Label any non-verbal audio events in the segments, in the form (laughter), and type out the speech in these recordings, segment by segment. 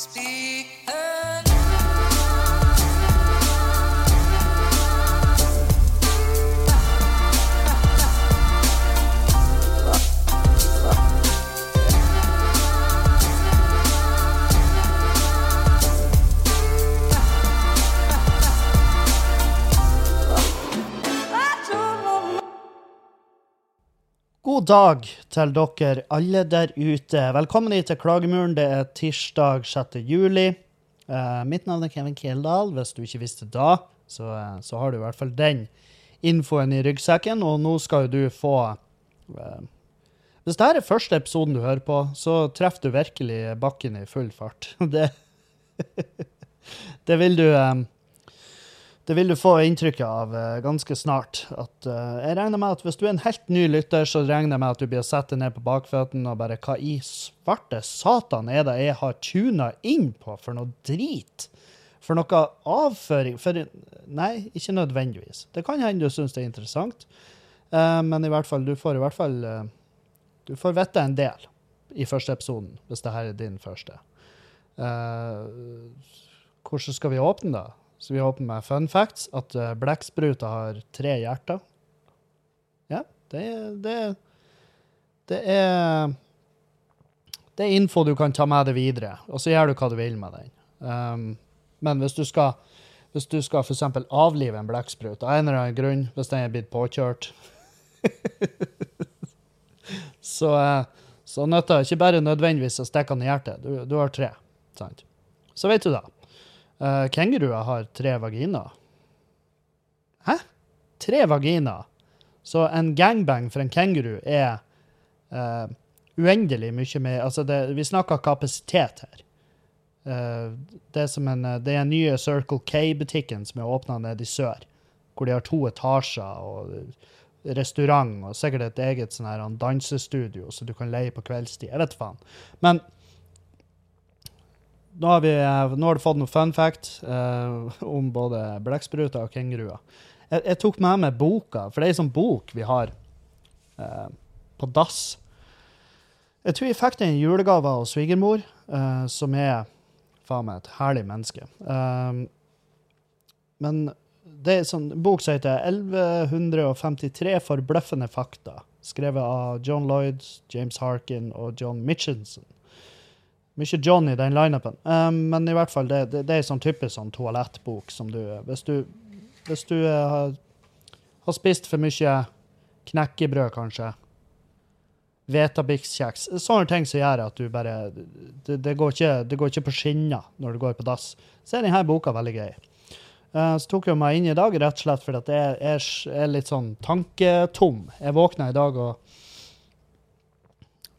Speak God dag til dere alle der ute. Velkommen hit til Klagemuren. Det er tirsdag 6. juli. Eh, mitt navn er Kevin Kildahl. Hvis du ikke visste da, så, eh, så har du i hvert fall den infoen i ryggsekken. Og nå skal jo du få eh, Hvis dette er første episoden du hører på, så treffer du virkelig bakken i full fart. (laughs) Det, (laughs) det vil du eh, det vil du få inntrykk av eh, ganske snart. At, eh, jeg regner med at Hvis du er en helt ny lytter, så regner jeg med at du blir satt ned på bakføttene og bare Hva i svarte satan er det jeg har tuna inn på for noe drit? For noe avføring for, Nei, ikke nødvendigvis. Det kan hende du syns det er interessant, eh, men i hvert fall, du får i hvert fall Du får vite en del i første episoden, hvis dette er din første. Hvordan skal vi åpne, da? Så vi åpner med fun facts, at uh, blekkspruter har tre hjerter. Ja, det, det, det er Det er info du kan ta med deg videre, og så gjør du hva du vil med den. Um, men hvis du skal hvis du skal eksempel avlive en blekksprut av en eller annen grunn, hvis den er blitt påkjørt, (laughs) så, uh, så nytter det ikke bare nødvendigvis å stikke den i hjertet. Du, du har tre. Sant? Så vet du det. Uh, kenguruer har tre vaginer. Hæ? Tre vaginer? Så en gangbang for en kenguru er uh, uendelig mye mer Altså, det, vi snakker kapasitet her. Uh, det, er som en, eh, det er den nye Circle K-butikken som er åpna nede i sør, hvor de har to etasjer og restaurant og sikkert et eget sånn her dansestudio så du kan leie på kveldstid. Jeg vet faen. Men nå har, vi, eh, nå har du fått noen fun fact eh, om både blekkspruter og kenguruer. Jeg, jeg tok med meg boka, for det er en sånn bok vi har eh, på dass. Jeg tror jeg fikk den i julegave av svigermor, eh, som er faen meg et herlig menneske. Um, men det er en sånn bok som heter 1153 forbløffende fakta, skrevet av John Lloyd, James Harkin og John Mitchinson. Mye John i den lineupen. Um, men i hvert fall, det, det, det er sånn typisk sånn toalettbok som du Hvis du, hvis du uh, har, har spist for mye knekkebrød, kanskje, Vetabix-kjeks, sånne ting som gjør at du bare Det, det, går, ikke, det går ikke på skinner når du går på dass. Så er denne boka veldig grei. Uh, så tok jeg meg inn i dag rett og slett fordi at jeg er, er litt sånn tanketom. Jeg våkna i dag og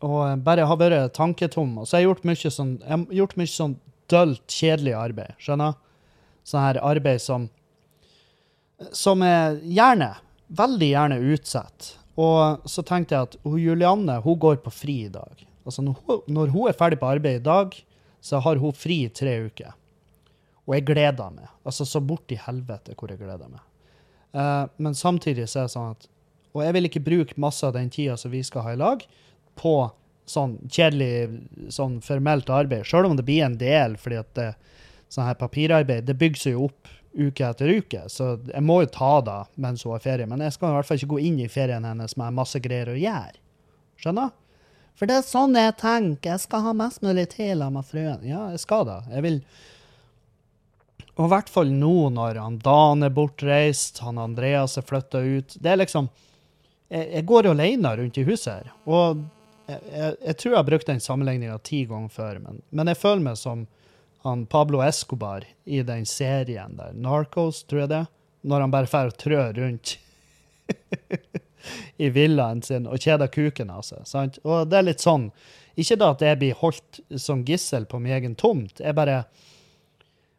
og bare har vært tanketom. Og så har jeg gjort mye sånn, jeg har gjort mye sånn dølt, kjedelig arbeid. Skjønner? Sånn her arbeid som Som er gjerne, veldig gjerne utsatt. Og så tenkte jeg at hun, Julianne hun går på fri i dag. Altså når hun, når hun er ferdig på arbeid i dag, så har hun fri i tre uker. Og jeg gleder meg. Altså så bort i helvete hvor jeg gleder meg. Uh, men samtidig så er det sånn at Og jeg vil ikke bruke masse av den tida som vi skal ha i lag, på sånn kjedelig, sånn formelt arbeid. Sjøl om det blir en del, fordi at det, sånn her papirarbeid det bygger seg jo opp uke etter uke. Så jeg må jo ta det mens hun har ferie. Men jeg skal i hvert fall ikke gå inn i ferien hennes med masse greier å gjøre. Skjønner? For det er sånn jeg tenker. Jeg skal ha mest mulig til meg frøen. Ja, jeg skal det. Jeg vil Og i hvert fall nå når han Dan er bortreist, han Andreas er flytta ut. Det er liksom Jeg, jeg går alene rundt i huset her. Og jeg, jeg, tror jeg har brukt den sammenligninga ti ganger før, men, men jeg føler meg som han Pablo Escobar i den serien der, Narcos, tror jeg det, når han bare får og trør rundt (laughs) i villaen sin og kjeder kuken av seg. Sant? Og det er litt sånn Ikke da at jeg blir holdt som gissel på min egen tomt. Jeg bare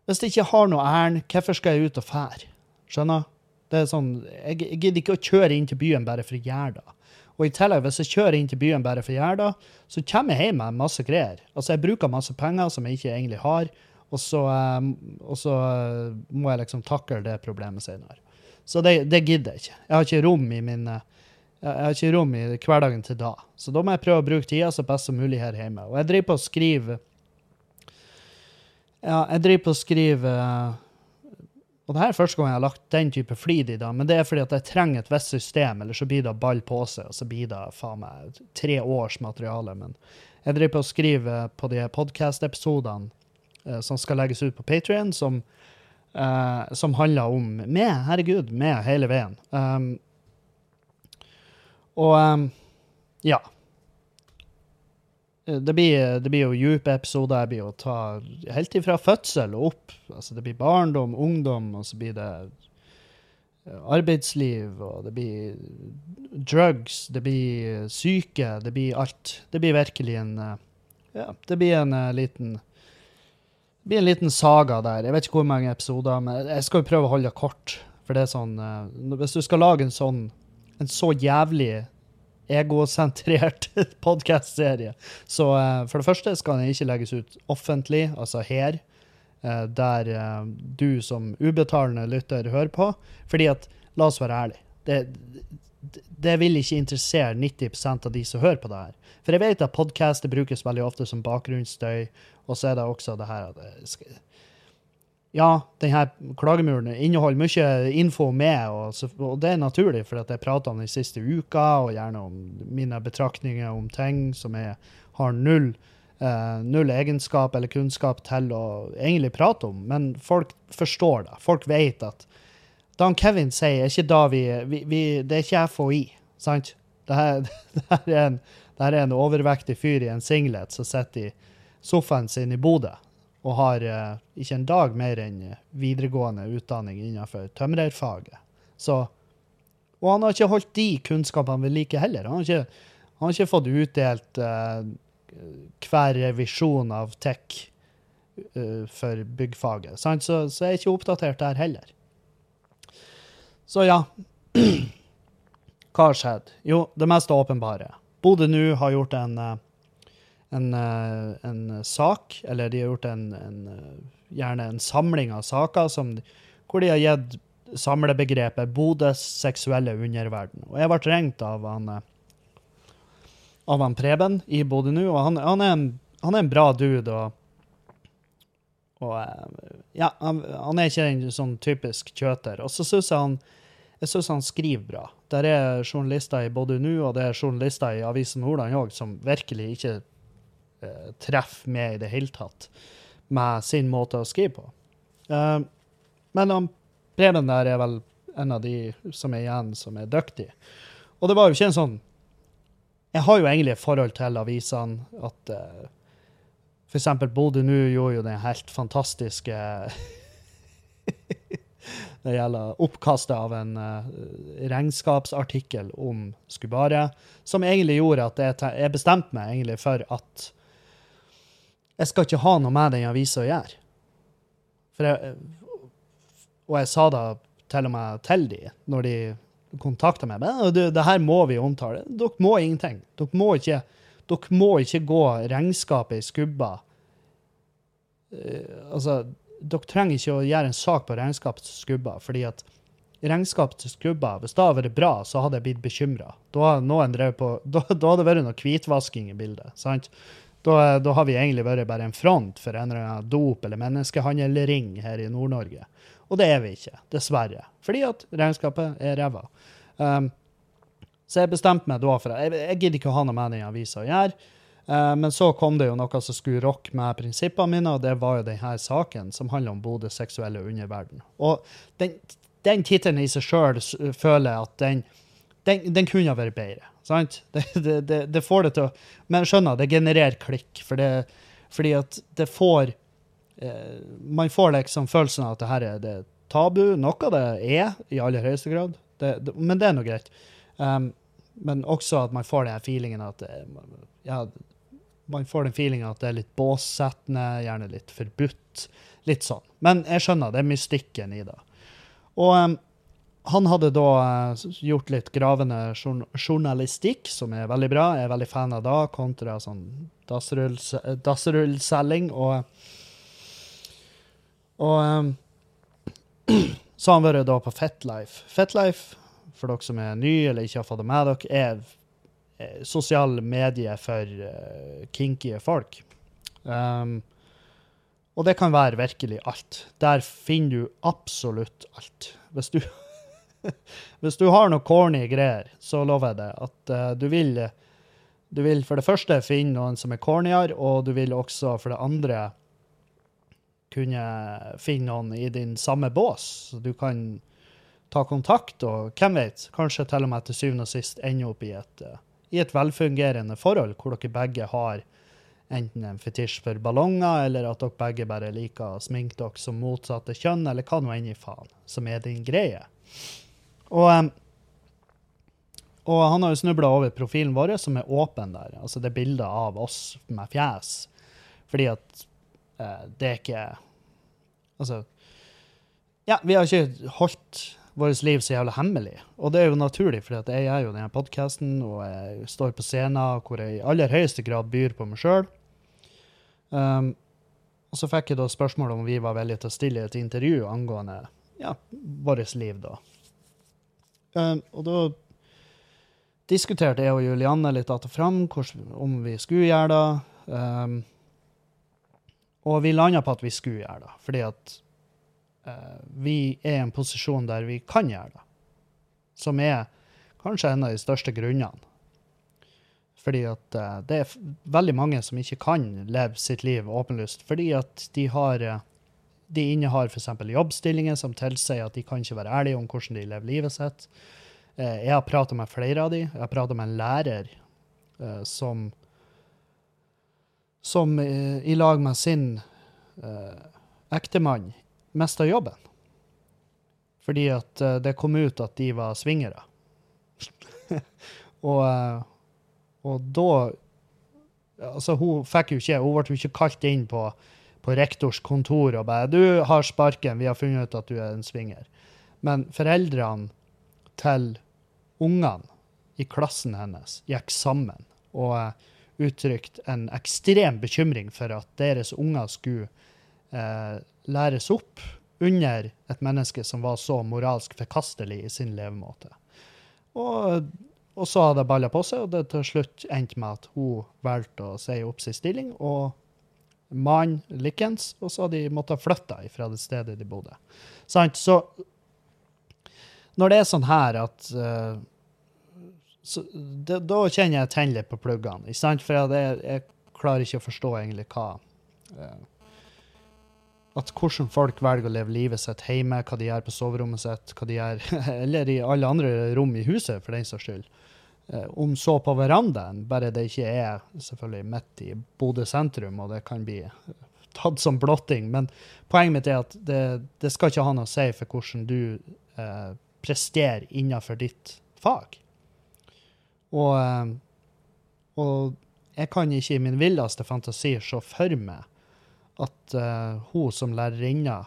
Hvis jeg ikke har noe ærend, hvorfor skal jeg ut og fære? Skjønner? Det er sånn, jeg gidder ikke å kjøre inn til byen bare for å gjøre det. Og i tillegg, hvis jeg kjører inn til byen bare for det, så kommer jeg hjem med masse greier. Altså, jeg bruker masse penger som jeg ikke egentlig har, og så, eh, og så eh, må jeg liksom takle det problemet senere. Så det, det gidder jeg ikke. Jeg har ikke rom i min eh, jeg har ikke rom i hverdagen til da. Så da må jeg prøve å bruke tida så best som mulig her hjemme. Og jeg driver på å skrive Ja, jeg driver på å skrive eh, Og det her er første gang jeg har lagt den type flid i det, men det er fordi at jeg trenger et visst system, eller så blir det ball på seg, og så blir det faen meg tre års materiale. Men jeg driver på å skrive på de podkast-episodene eh, som skal legges ut på Patrion, som, eh, som handler om meg, herregud, meg hele veien. Um, og um, ja. Eh, Det blir, det blir jo dype episoder. Jeg blir jo ta helt ifra fødsel og opp. Altså det blir barndom, ungdom, og så blir det eh, arbeidsliv, og det blir drugs, det blir syke, det blir alt. Det blir virkelig en eh, Ja, det blir en liten det blir en liten saga der. Jeg vet ikke hvor mange episoder, men jeg skal jo prøve å holde det kort. For det er sånn Hvis du skal lage en sånn en så jævlig egosentrert (laughs) podkastserie, så eh, for det første skal den ikke legges ut offentlig, altså her, eh, der eh, du som ubetalende lytter hører på. Fordi at, la oss være ærlige, det, det, vil ikke interessere 90% av de som hører på det her. For jeg vet at podkaster brukes veldig ofte som bakgrunnsstøy, og så er det også det her at ja, denne klagemuren inneholder mye info med, og, og det er naturlig, for jeg prater om den siste uka, og gjerne om mine betraktninger om ting som jeg har null, eh, null egenskap eller kunnskap til å egentlig prate om. Men folk forstår det. Folk vet at Dan Kevin sier, er ikke da vi, vi, vi Det er ikke FHI, sant? Det her, (laughs) det er, en, er en overvektig fyr i en singlet som sitter i sofaen sin i Bodø og har eh, ikke en dag mer enn videregående utdanning innenfor tømrerfaget. Så, og han har ikke holdt de kunnskapene ved like heller. Han har ikke, han har ikke fått utdelt eh, hver revisjon av tech uh, for byggfaget. Sant? Så, så jeg er ikke oppdatert der heller. Så ja. Hva har skjedd? Jo, det mest åpenbare. Bodø nå har gjort en eh, en, eh, en sak, eller de har gjort en, en, eh, gjerne en samling av saker som, hvor de har gitt samlebegrepet 'Bodøs seksuelle underverden'. Og jeg ble ringt av han, eh, av han Preben i Bodø nå, og han, han, er en, han er en bra dude. og og ja, han, han er ikke en sånn typisk kjøter. Og så syns jeg han jeg synes han skriver bra. Der er journalister i både nå og det er journalister i Avisen Nordland òg som virkelig ikke treffer med i det hele tatt med sin måte å skrive på. Eh, men han, Preben der er vel en av de som er igjen, som er dyktig. Og det var jo ikke en sånn Jeg har jo egentlig et forhold til avisene at uh, for eksempel Bodø nå gjorde jo den helt fantastiske (laughs) Det gjelder oppkastet av en uh, regnskapsartikkel om Skubare, som egentlig gjorde at jeg, jeg bestemte meg egentlig for at jeg skal ikke ha noe med den avisa å gjøre. Jeg, og jeg sa da til og med til de, når de kontakta meg, men det, det her må vi omtale. Dere må ingenting. Dere må ikke, dere må ikke gå regnskapet i skubba. Eh, altså, dere trenger ikke å gjøre en sak på regnskapets skubba, fordi at regnskapet til skubba, hvis det hadde vært bra, så hadde jeg blitt bekymra. Da, (laughs) da, da hadde det vært noe hvitvasking i bildet. sant? Da, da har vi egentlig vært bare en front for en eller annen dop- eller menneskehandelring her i Nord-Norge. Og det er vi ikke, dessverre. Fordi at regnskapet er ræva. Um, så jeg bestemte meg da for jeg, jeg gidder ikke å ha noe med den avisa å gjøre. Eh, men så kom det jo noe som skulle rokke med prinsippene mine, og det var jo denne saken som handler om Bodøs seksuelle underverden. Og den, den tittelen i seg sjøl føler jeg at den, den, den kunne ha vært bedre. Sant? (laughs) Det, det, det, det får det til å Men skjønner, det genererer klikk, for fordi at det får eh, Man får liksom følelsen av at det her er det tabu. Noe det er, i aller høyeste grad, men det er nå greit. Um, men også at man får den feelingen at ja, man får den feelingen at det er litt båssettende, gjerne litt forbudt. Litt sånn. Men jeg skjønner, det er mystikken i det. Og um, han hadde da eh, gjort litt gravende journalistikk, som er veldig bra. Jeg er veldig fan av det, kontra sånn dassrull- dassrullselging. Og, og um, (clears throat) så har han vært da på Fetlife. Fetlife, for dere som er nye eller ikke har fått det med dere, er eh, sosiale medier for uh, kinky folk. Um, Og det kan være virkelig alt. Der finner du absolutt alt. Hvis du, (laughs) (laughs) hvis du har noe corny greier, så lover jeg deg at uh, du vil Du vil for det første finne noen som er cornyere, og du vil også for det andre kunne finne noen i din samme bås. Du kan ta kontakt, og hvem vet, kanskje til og med til syvende og sist ende opp i et, uh, i et velfungerende forhold hvor dere begge har enten en fetisj for ballonger, eller at dere begge bare liker å sminke dere som motsatte kjønn, eller hva nå enn i faen som er din greie. Og, og han har jo snubla over profilen vår, som er åpen der. Altså det bilder av oss med fjes. Fordi at eh, det er ikke Altså Ja, vi har ikke holdt vårt liv så jævla hemmelig. Og det er jo naturlig, for jeg er jo denne podkasten, og jeg står på scener hvor jeg i aller høyeste grad byr på meg sjøl. Um, og så fikk jeg da spørsmål om vi var villige til å stille et intervju angående ja, vårt liv, da. Um, og da diskuterte jeg og Julianne litt att og fram om vi skulle gjøre det. Um, og vi landa på at vi skulle gjøre det, fordi at uh, vi er i en posisjon der vi kan gjøre det. Som er kanskje en av de største grunnene. Fordi at uh, det er veldig mange som ikke kan leve sitt liv åpenlyst, fordi at de har eh, de innehar f.eks. jobbstillinger som tilsier at de kan ikke være ærlige om hvordan de lever livet sitt. Eh, Jeg har prata med flere av de. Jeg har prata med en lærer eh, som som eh, i lag med sin ektemann mista jobben. Fordi at det kom ut at de var svingere. (laughs) og, og da Altså, hun fikk jo ikke Hun ble jo ikke kalt inn på, på rektors kontor og bare 'Du har sparken, vi har funnet ut at du er en swinger'. Men foreldrene til ungene i klassen hennes gikk sammen og eh, uttrykte en ekstrem bekymring for at deres unger skulle eh, læres opp under et menneske som var så moralsk forkastelig i sin levemåte. Og, og så hadde det balla på seg, og det til slutt endte med at hun valgte å si opp sin stilling, og mannen likens, og så hadde de måttet flytte fra det stedet de bodde. Så når det er sånn her at uh, så, det, Da kjenner jeg tenner på pluggene. Ikke sant? For jeg, jeg klarer ikke å forstå egentlig hva uh, At hvordan folk velger å leve livet sitt hjemme, hva de gjør på soverommet sitt, hva de gjør (laughs) Eller i alle andre rom i huset, for den saks skyld. Eh, om så på verandaen, bare det ikke er selvfølgelig midt i Bodø sentrum, og det kan bli tatt som blotting. Men poenget mitt er at det, det skal ikke ha noe å si for hvordan du eh, presterer innenfor ditt fag. Og, eh, og jeg kan ikke i min villeste fantasi se for meg at eh, hun som lærerinne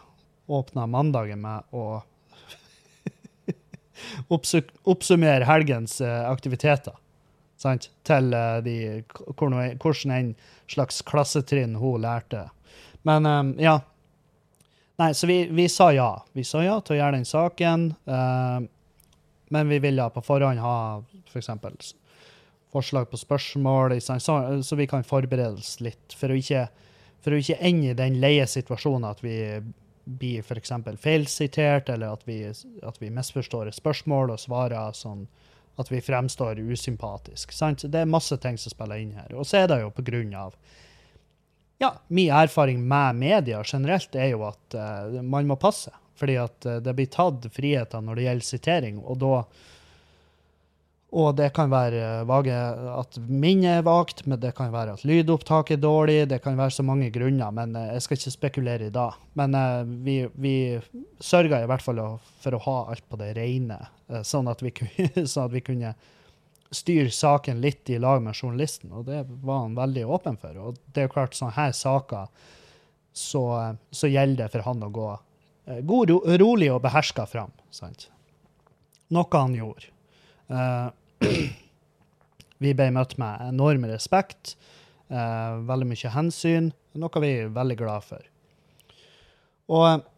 åpna mandagen med å oppsummere helgens eh, aktiviteter. Sant? Til eh, de, hvordan en slags klassetrinn hun lærte. Men eh, ja. Nei, så vi, vi sa ja. Vi sa ja til å gjøre den saken. eh, men vi ville på forhånd ha f.eks. For forslag på spørsmål, så vi kan forberede oss litt. For å ikke, for å ikke ende i den leie situasjonen at vi blir f.eks. feilsitert, eller at vi, at vi misforstår spørsmål og svarer sånn at vi fremstår usympatisk. Sant? Det er masse ting som spiller inn her. Og så er det jo på grunn av ja, min erfaring med media generelt er jo at uh, man må passe. Fordi at uh, det blir tatt friheter når det gjelder sitering, og da Og det kan være eh, vage, at minnet er vagt, men det kan være at lydopptaket er dårlig, det kan være så mange grunner, men eh, jeg skal ikke spekulere i det. Men eh, vi, vi sørga i hvert fall for å ha alt på det rene, sånn at kunne, (laughs) sånn vi kunne styre saken litt i lag med journalisten, og det var han veldig åpen for. Og det er jo klart, sånne her saker, så, så gjelder det for han å gå god, rolig og beherska fram. Sant? Noe han gjorde. Eh, (clears throat) vi ble møtt med enorm respekt, eh, veldig mye hensyn, noe vi er veldig glad for. Og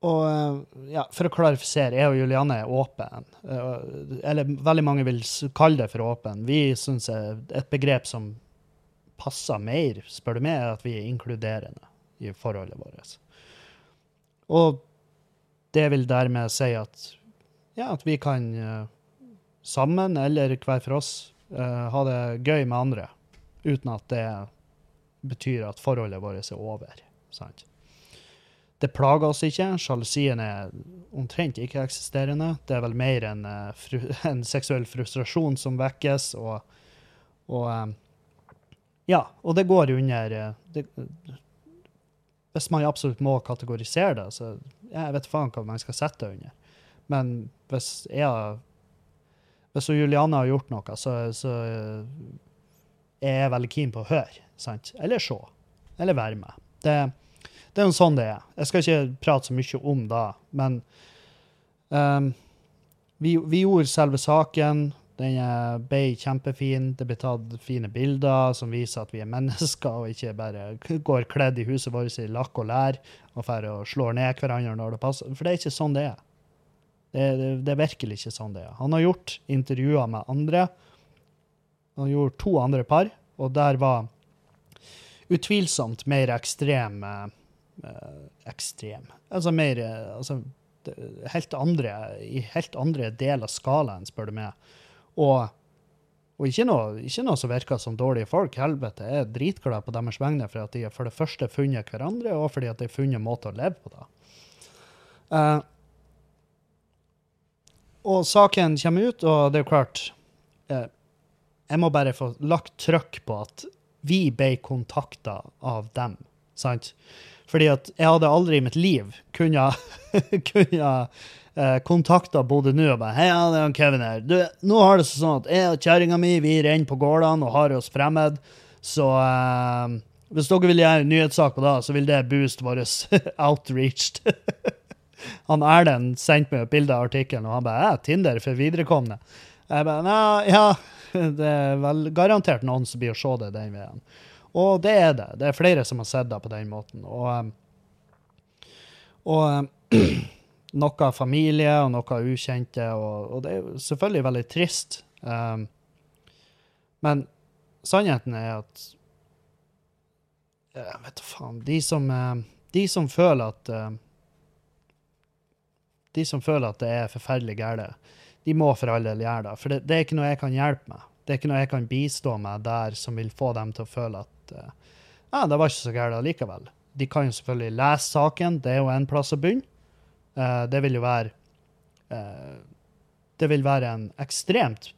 og eh, ja, for å klarifisere, jeg og Julianne er åpen. Eller veldig mange vil kalle det for åpen. Vi syns et begrep som passer mer, spør du meg, er at vi er inkluderende i forholdet vårt. Og det vil dermed si at ja, at vi kan eh, sammen, eller hver for oss, eh, ha det gøy med andre, uten at det betyr at forholdet vårt er over. Sant? Det plager oss ikke. Sjalusien er omtrent ikke-eksisterende. Det er vel mer en, eh, (laughs) en seksuell frustrasjon som vekkes, og, og Ja, og det går under det, Hvis man absolutt må kategorisere det, så jeg vet faen hva man skal sette under. Men hvis jeg Hvis Juliane har gjort noe, så, så er jeg veldig keen på å høre. Sant? Eller se. Eller være med. Det, det er jo sånn det er. Jeg skal ikke prate så mye om det, men um, vi, vi, gjorde selve saken. Den ble kjempefin. Det ble tatt fine bilder som viser at vi er mennesker, og ikke bare går kledd i huset vårt i lakk og lær og og slår ned hverandre når det passer. For det er ikke sånn det er. Det, det, det er virkelig ikke sånn det er. Han har gjort intervjuer med andre. Han gjort to andre par, og der var utvilsomt mer ekstrem eh, ekstrem. Altså mer eh, altså, helt andre, I helt andre del av skalaen, spør du meg. Og, og ikke, noe, ikke, noe, som virker som dårlige folk. Helvete, jeg er dritglad på deres vegne for at de for det første funnet hverandre, og fordi at de har funnet måter å leve på. da. Uh, og saken kommer ut, og det er klart eh, Jeg må bare få lagt trykk på at vi ble kontakta av dem. sant? Fordi at jeg hadde aldri i mitt liv kunne, (laughs) kunne eh, kontakta Bodø nå og bare 'Hei, det er Kevin her. Du, nå har det sånn at jeg og kjerringa mi vi renner på gårdene og har oss fremmed. Så eh, hvis dere vil gjøre en nyhetssak på det, så vil det booste vår (laughs) outreach. (laughs) han Erlend sendte meg et bilde av artikkelen, og han bare Tinder for viderekomne'. Jeg bare Nei, ja, (laughs) det er vel garantert noen som blir å se det den veien. Og det er det. Det er flere som har sett det på den måten. Og, um, og um, (clears throat) noe familie og noe ukjente, og, og, det er selvfølgelig veldig trist. Um, men sannheten er at Jeg vet da faen. De som, de som føler at De som føler at det er forferdelig galt, de må for all del gjøre det. For det, det er ikke noe jeg kan hjelpe med. Det er ikke noe jeg kan bistå med der som vil få dem til å føle at uh, ja, det var ikke så gærent likevel. De kan jo selvfølgelig lese saken, det er jo en plass å begynne. Uh, det vil jo være uh, Det vil være en ekstremt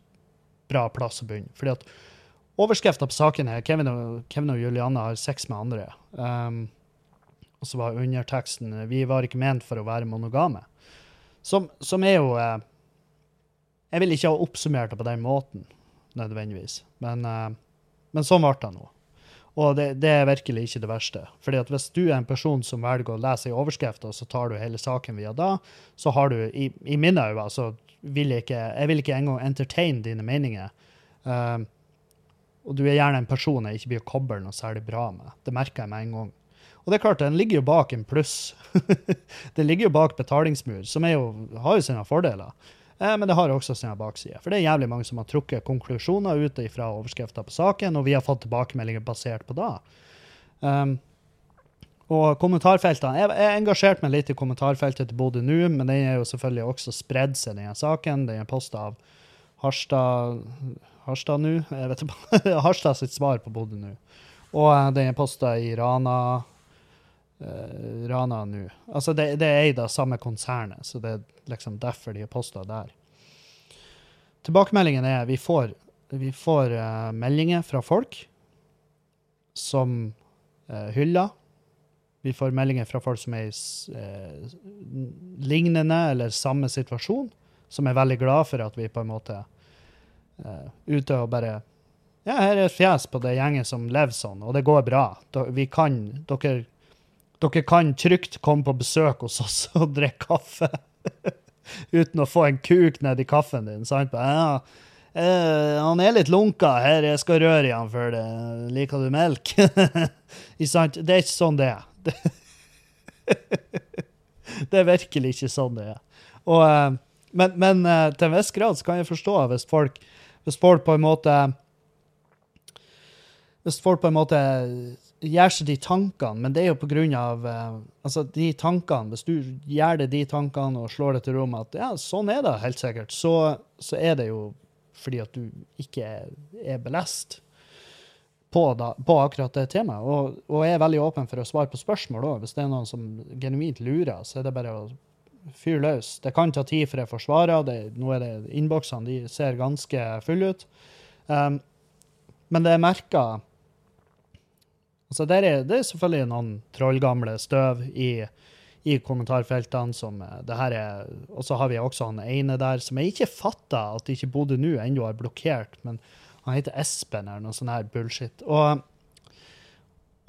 bra plass å begynne. fordi at overskrifta på saken er Kevin og, Kevin og Julianne har sex med andre. Um, og så var underteksten 'Vi var ikke ment for å være monogame'. Som, som er jo uh, Jeg vil ikke ha oppsummert det på den måten, nødvendigvis. Men, men sånn ble det nå. Og det, det, er virkelig ikke det verste. Fordi at Hvis du er en person som velger å lese i og så tar du hele saken via da, så har du i, i mine øyne så vil jeg ikke Jeg vil ikke engang entertaine dine meninger. Uh, og du er gjerne en person jeg ikke blir å koble noe særlig bra med. Det merker jeg med en gang. Og det er klart, den ligger jo bak en pluss. (laughs) det ligger jo bak betalingsmur, som jo, har jo sine fordeler. Eh, men det har også sine baksider. For det er jævlig mange som har trukket konklusjoner ut fra overskrifta på saken, og vi har fått tilbakemeldinger basert på det. Um, og kommentarfeltene Jeg har engasjert meg litt i kommentarfeltet til Bodø nå, men den er jo selvfølgelig også spredd seg, denne saken. Den er posta av Harstad Harstad nå? Jeg vet ikke. (laughs) Harstad sitt svar på Bodø nå. Og eh, den er posta i Rana uh, Rana nå. Altså, det, det er eid av samme konsernet, så det er liksom derfor de er posta der. Tilbakemeldingen er vi får, vi får uh, meldinger fra folk som uh, hyller. Vi får meldinger fra folk som er i uh, lignende eller samme situasjon, som er veldig glad for at vi på en måte uh, ute og bare Ja, her er et fjes på det gjengen som lever sånn, og det går bra. Vi kan, dere dere kan trygt komme på besøk hos oss (laughs) og drikke kaffe uten å få en kuk nedi kaffen din. sant? Ja, eh, han er litt lunka her, jeg skal røre i han før det. Liker du melk? (laughs) det er ikke sånn det er. (laughs) det er virkelig ikke sånn det er. Og, eh, men, men eh, til en viss grad så kan jeg forstå hvis folk, hvis folk på en måte hvis folk på en måte gjør seg de tankene, men det er jo på grunn av eh, altså de tankene, Hvis du gjør det de tankene og slår det til rom at ja, sånn er det helt sikkert, så, så er det jo fordi at du ikke er, belest på, da, på akkurat det temaet. Og, og jeg er veldig åpen for å svare på spørsmål òg. Hvis det er noen som genuint lurer, så er det bare å fyre løs. Det kan ta tid før jeg får svaret. Nå er det innboksene de ser ganske fulle ut. Um, men det er merka Altså, der er, det selvfølgelig noen trollgamle støv i, i kommentarfeltene som eh, det her er Og så har vi også han ene der som jeg ikke fatter at ikke Bodø nå ennå har blokkert, men han heter Espen eller noe sånn her bullshit. Og,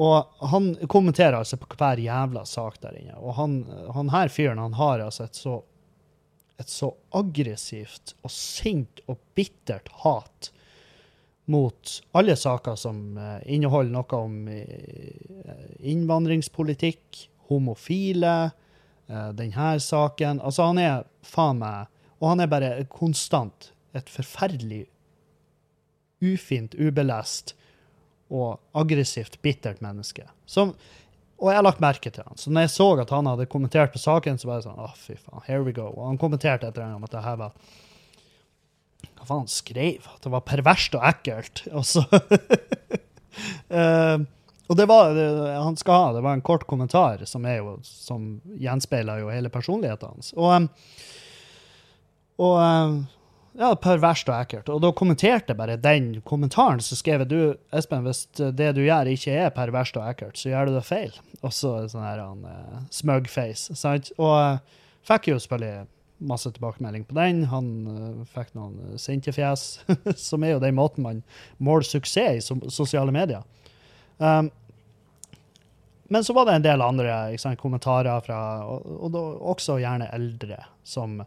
og han kommenterer altså på hver jævla sak der inne. Og han, han her fyren, han har altså et så et så aggressivt og sint og bittert hat mot alle saker som eh, inneholder noe om eh, innvandringspolitikk, homofile, eh, denne saken. Altså, han er faen meg Og han er bare konstant et forferdelig ufint, ubelest og aggressivt, bittert menneske. Som, og jeg har lagt merke til han. Så når jeg så at han hadde kommentert på saken, så var jeg sånn Å, fy faen, here we go. Og han kommenterte etter en gang at det her var Hva faen han skrev? At det var perverst og ekkelt. (laughs) Og så uh, Og det var han skal ha, det var en kort kommentar som, jo, som gjenspeiler jo hele personligheten hans. Og, em, og em, ja, perverst og ekkelt. Og da kommenterte jeg bare den kommentaren. Så skrev jeg du, Espen, hvis det du gjør ikke er perverst og ekkelt, så gjør du det feil. Og så sånn her han smug smugface. Sant? Og fikk jo selvfølgelig masse tilbakemelding på den. Han uh, fikk noen uh, sinte fjes, (laughs) som er jo den måten man måler suksess i som, sosiale medier. Um, men så var det en del andre sant, kommentarer fra og, og også gjerne eldre som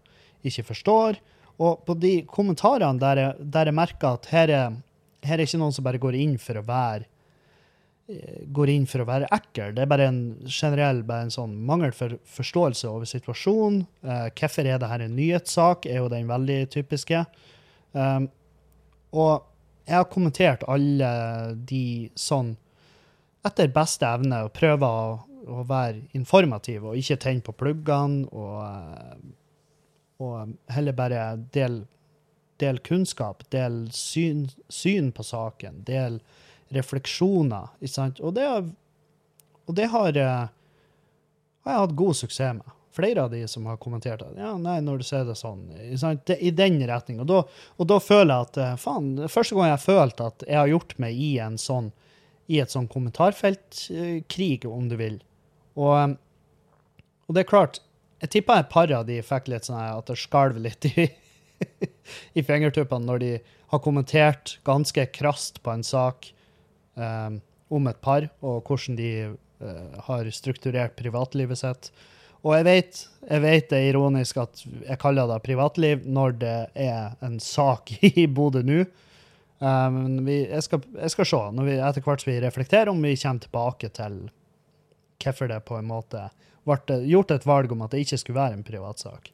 ikke forstår. Og på de kommentarene der jeg, der jeg merker at her er, her er ikke noen som bare går inn for å være eh, går inn for å være ekkel. Det er bare en generell bare en sånn mangel for forståelse over situasjonen. Uh, hvorfor er dette en nyhetssak, er jo den veldig typiske. Um, og jeg har kommentert alle de sånn etter beste evne og prøver å, å være informativ og ikke tenne på pluggene og, eh, og heller bare del, del kunnskap, del syn, syn på saken, del refleksjoner. Ikke sant? Og det, og det har, eh, har jeg hatt god suksess med. Flere av de som har kommentert det. ja, nei, når du ser det sånn? Det, i den retning. Og da, og da føler jeg at eh, faen, første gang jeg har følt at jeg har gjort meg i en sånn i et sånn kommentarfeltkrig, om du vil. Og, eh, og det er klart, jeg tipper et par av de fikk litt sånn at det skalv litt i, (laughs) i fingertuppene når de har kommentert ganske krast på en sak eh, om et par, og hvordan de eh, har strukturert privatlivet sitt. Og jeg vet, jeg vet det er ironisk at jeg kaller det privatliv når det er en sak (laughs) i Bodø nå. Vi, jeg, skal, jeg skal se, når vi etter hvert vi reflekterer, om vi kommer tilbake til hvorfor det på en måte ble gjort et valg om at det ikke skulle være en privatsak.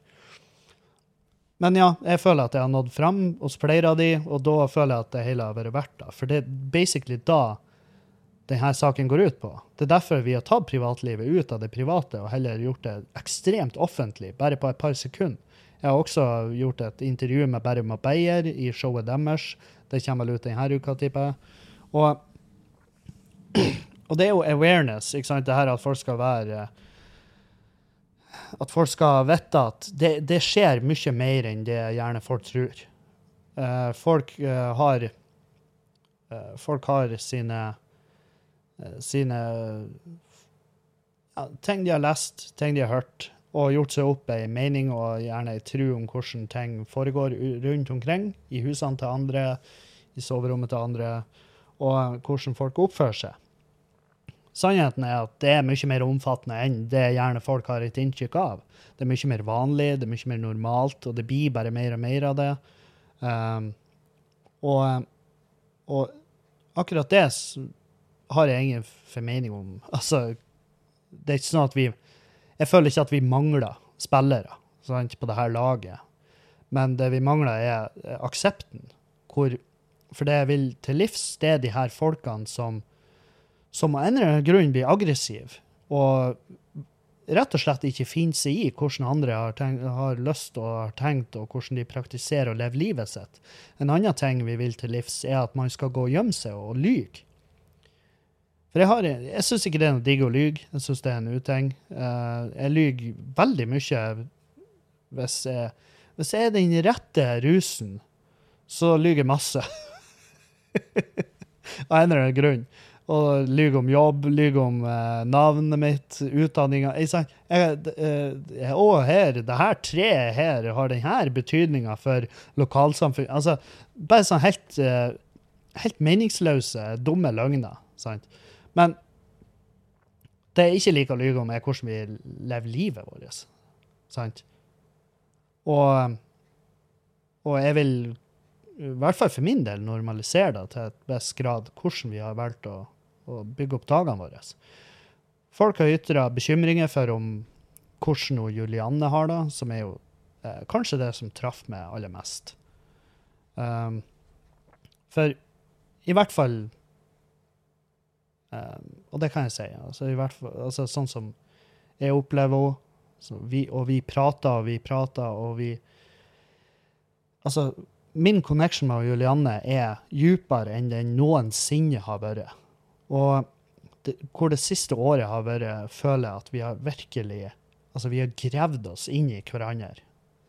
Men ja, jeg føler at jeg har nådd fram hos flere av de, og da føler jeg at det hele har vært verdt det. For det er basically da denne saken går ut på. Det er derfor vi har tatt privatlivet ut av det private og heller gjort det ekstremt offentlig, bare på et par sekunder. Jeg har også gjort et intervju med Berrum og Beyer i showet deres. Det kommer vel ut denne uka, tipper jeg. Og, (clears throat) og det er jo awareness, ikke sant? Det her at folk skal være At folk skal vite at det, det skjer mye mer enn det gjerne folk tror. Uh, folk uh, har uh, Folk har sine sine ting de har lest, ting de har hørt, og gjort seg opp ei mening og gjerne ei tro om hvordan ting foregår rundt omkring, i husene til andre, i soverommet til andre, og hvordan folk oppfører seg. Sannheten er at det er mye mer omfattende enn det gjerne folk har et inntrykk av. Det er mye mer vanlig, det er mye mer normalt, og det blir bare mer og mer av det. Um, og, og akkurat det har jeg ingen formening om. (laughs) Altså, det er ikke sånn at vi Jeg føler ikke at vi mangler spillere sant, på det her laget. Men det vi mangler, er eh, aksepten. Hvor For det jeg vil til livs, det er de her folkene som, som av en eller annen grunn blir aggressiv Og rett og slett ikke finner seg i hvordan andre har, tenkt, har lyst og har tenkt, og hvordan de praktiserer og lever livet sitt. En annen ting vi vil til livs, er at man skal gå og gjemme seg og lyge. For jeg, har, jeg syns ikke det er noe digg å lyge. Jeg syns det er en uting. Eh, jeg lyver veldig mye hvis jeg, hvis jeg er den rette rusen, så lyver jeg masse. (laughs) Av en eller annen grunn. Og lyver om jobb, lyver om eh, navnet mitt, utdanninga. Jeg, eh, og her, det her treet her har denne betydninga for lokalsamfunn. Altså, bare sånn helt, eh, helt meningsløse, dumme løgner. Sant? Men det jeg ikke liker å lyve om, er hvordan vi lever livet vårt. Sant? Og, og jeg vil, i hvert fall for min del, normalisere det til et best grad, hvordan vi har valgt å, å bygge opp dagene våre. Folk har ytra bekymringer for om hvordan Julianne har det, som er jo eh, kanskje det som traff meg aller mest. Um, for i hvert fall um, Og det kan jeg si. Altså, i hvert fall, altså, sånn som jeg opplever henne, og vi prater og vi prater, og vi Altså, min connection med Julianne er dypere enn den noensinne har vært. Og det, hvor det siste året har vært, føler jeg at vi har virkelig Altså, vi har gravd oss inn i hverandre,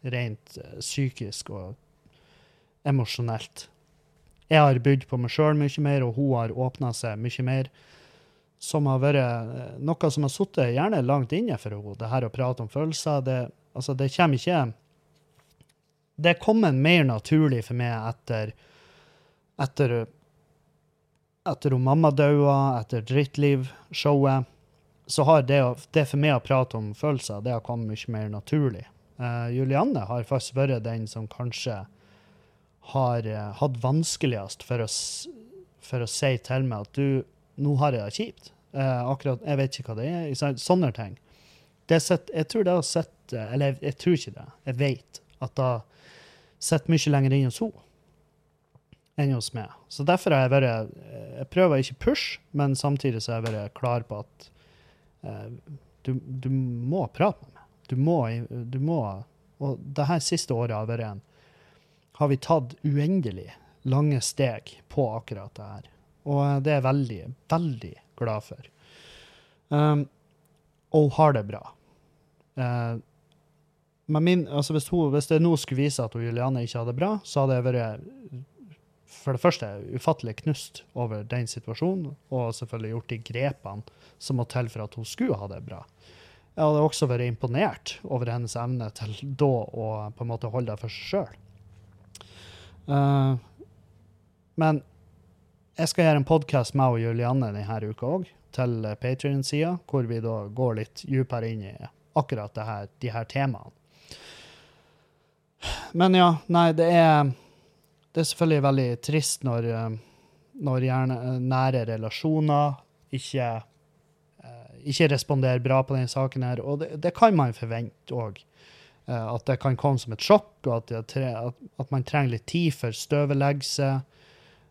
rent eh, psykisk og emosjonelt. Jeg har bydd på meg sjøl mye mer, og hun har åpna seg mye mer. Som har vært eh, noe som har sittet gjerne langt inne for henne. Det her å prate om følelser, det, altså, det kommer ikke Det er kommet mer naturlig for meg etter etter etter hun mamma daua, etter Drittliv-showet, så har det, det for meg å prate om følelser, det har kommet mye mer naturlig. Uh, Julianne har faktisk vært den som kanskje har uh, hatt vanskeligst for å, for å si til meg at du, nå har jeg det kjipt. Uh, akkurat, Jeg vet ikke hva det er. Sånne ting. Sett, jeg tror det har sett Eller jeg, jeg tror ikke det. Jeg vet at det sitter mye lenger inn hos henne enn hos meg. Så derfor har jeg vært Jeg prøver å ikke pushe, men samtidig så har jeg vært klar på at eh, du, du må prate med meg. Du må, du må Og det her siste året har vært en har vi tatt uendelig lange steg på akkurat det her. Og eh, det er jeg veldig, veldig glad for. Um, og hun har det bra. Uh, men min, altså hvis, hun, hvis det nå skulle vise at hun Juliane ikke hadde det bra, så hadde jeg vært for det første ufattelig knust over den situasjonen, og selvfølgelig gjort de grepene som må til for at hun skulle ha det bra. Jeg hadde også vært imponert over hennes evne til da å på en måte holde det for seg sjøl. men jeg skal gjøre en podkast med og Julianne denne uka òg, til Patrion-sida, hvor vi da går litt dypere inn i akkurat det her, de her temaene. Men ja, nei, det er det er selvfølgelig veldig trist når, eh, når gjerne eh, nære relasjoner ikke, eh, ikke responderer bra på denne saken her. Og det, det kan man forvente òg. At det kan komme som et sjokk, og at, tre- at, man trenger litt tid for støveleggelse.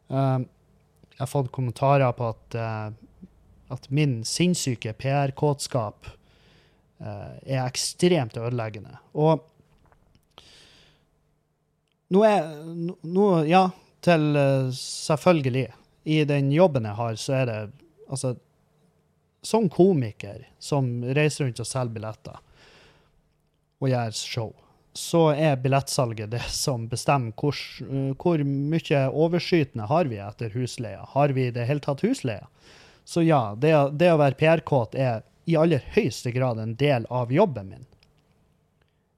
Jeg har fått kommentarer på at, at min sinnssyke PR-kåtskap er ekstremt ødeleggende. Og nå er nå- Ja, til eh, selvfølgelig. I den jobben jeg har, så er det Altså, som komiker som reiser rundt og selger billetter og gjør show, så er billettsalget det som bestemmer hvor, eh, hvor mye overskytende har vi etter husleia. Har vi i det hele tatt husleia? Så ja, det, det å være PR-kåt er i aller høyeste grad en del av jobben min.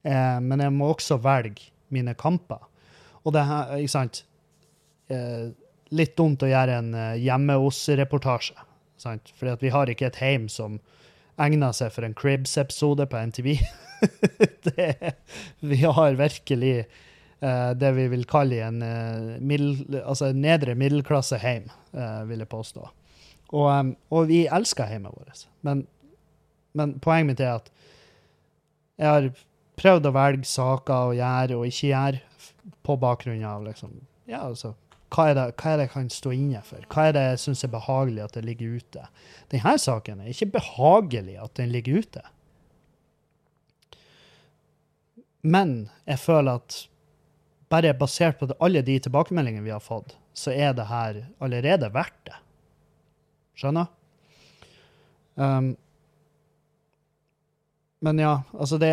Eh, men jeg må også velge mine kamper. Og det her, ikke sant eh, Litt dumt å gjøre en eh? Fordi at vi har ikke et heim som egner seg for en Cribs-episode på MTV. (laughs) det, vi har virkelig eh, det vi vil kalle en eh, middel, altså nedre middelklasseheim, uh, vil jeg påstå. Og, um, og vi elsker heimet vårt. Men, men poenget mitt er at jeg har prøvd å velge saker å gjøre og ikke gjøre på bakgrunn av liksom, ja, altså, hva er, det, hva er det jeg kan stå inne for? Hva er det jeg syns er behagelig at det ligger ute? Denne saken er ikke behagelig at den ligger ute. Men jeg føler at bare basert på det, alle de tilbakemeldingene vi har fått, så er det her allerede verdt det. Skjønner? Um, men ja, altså det,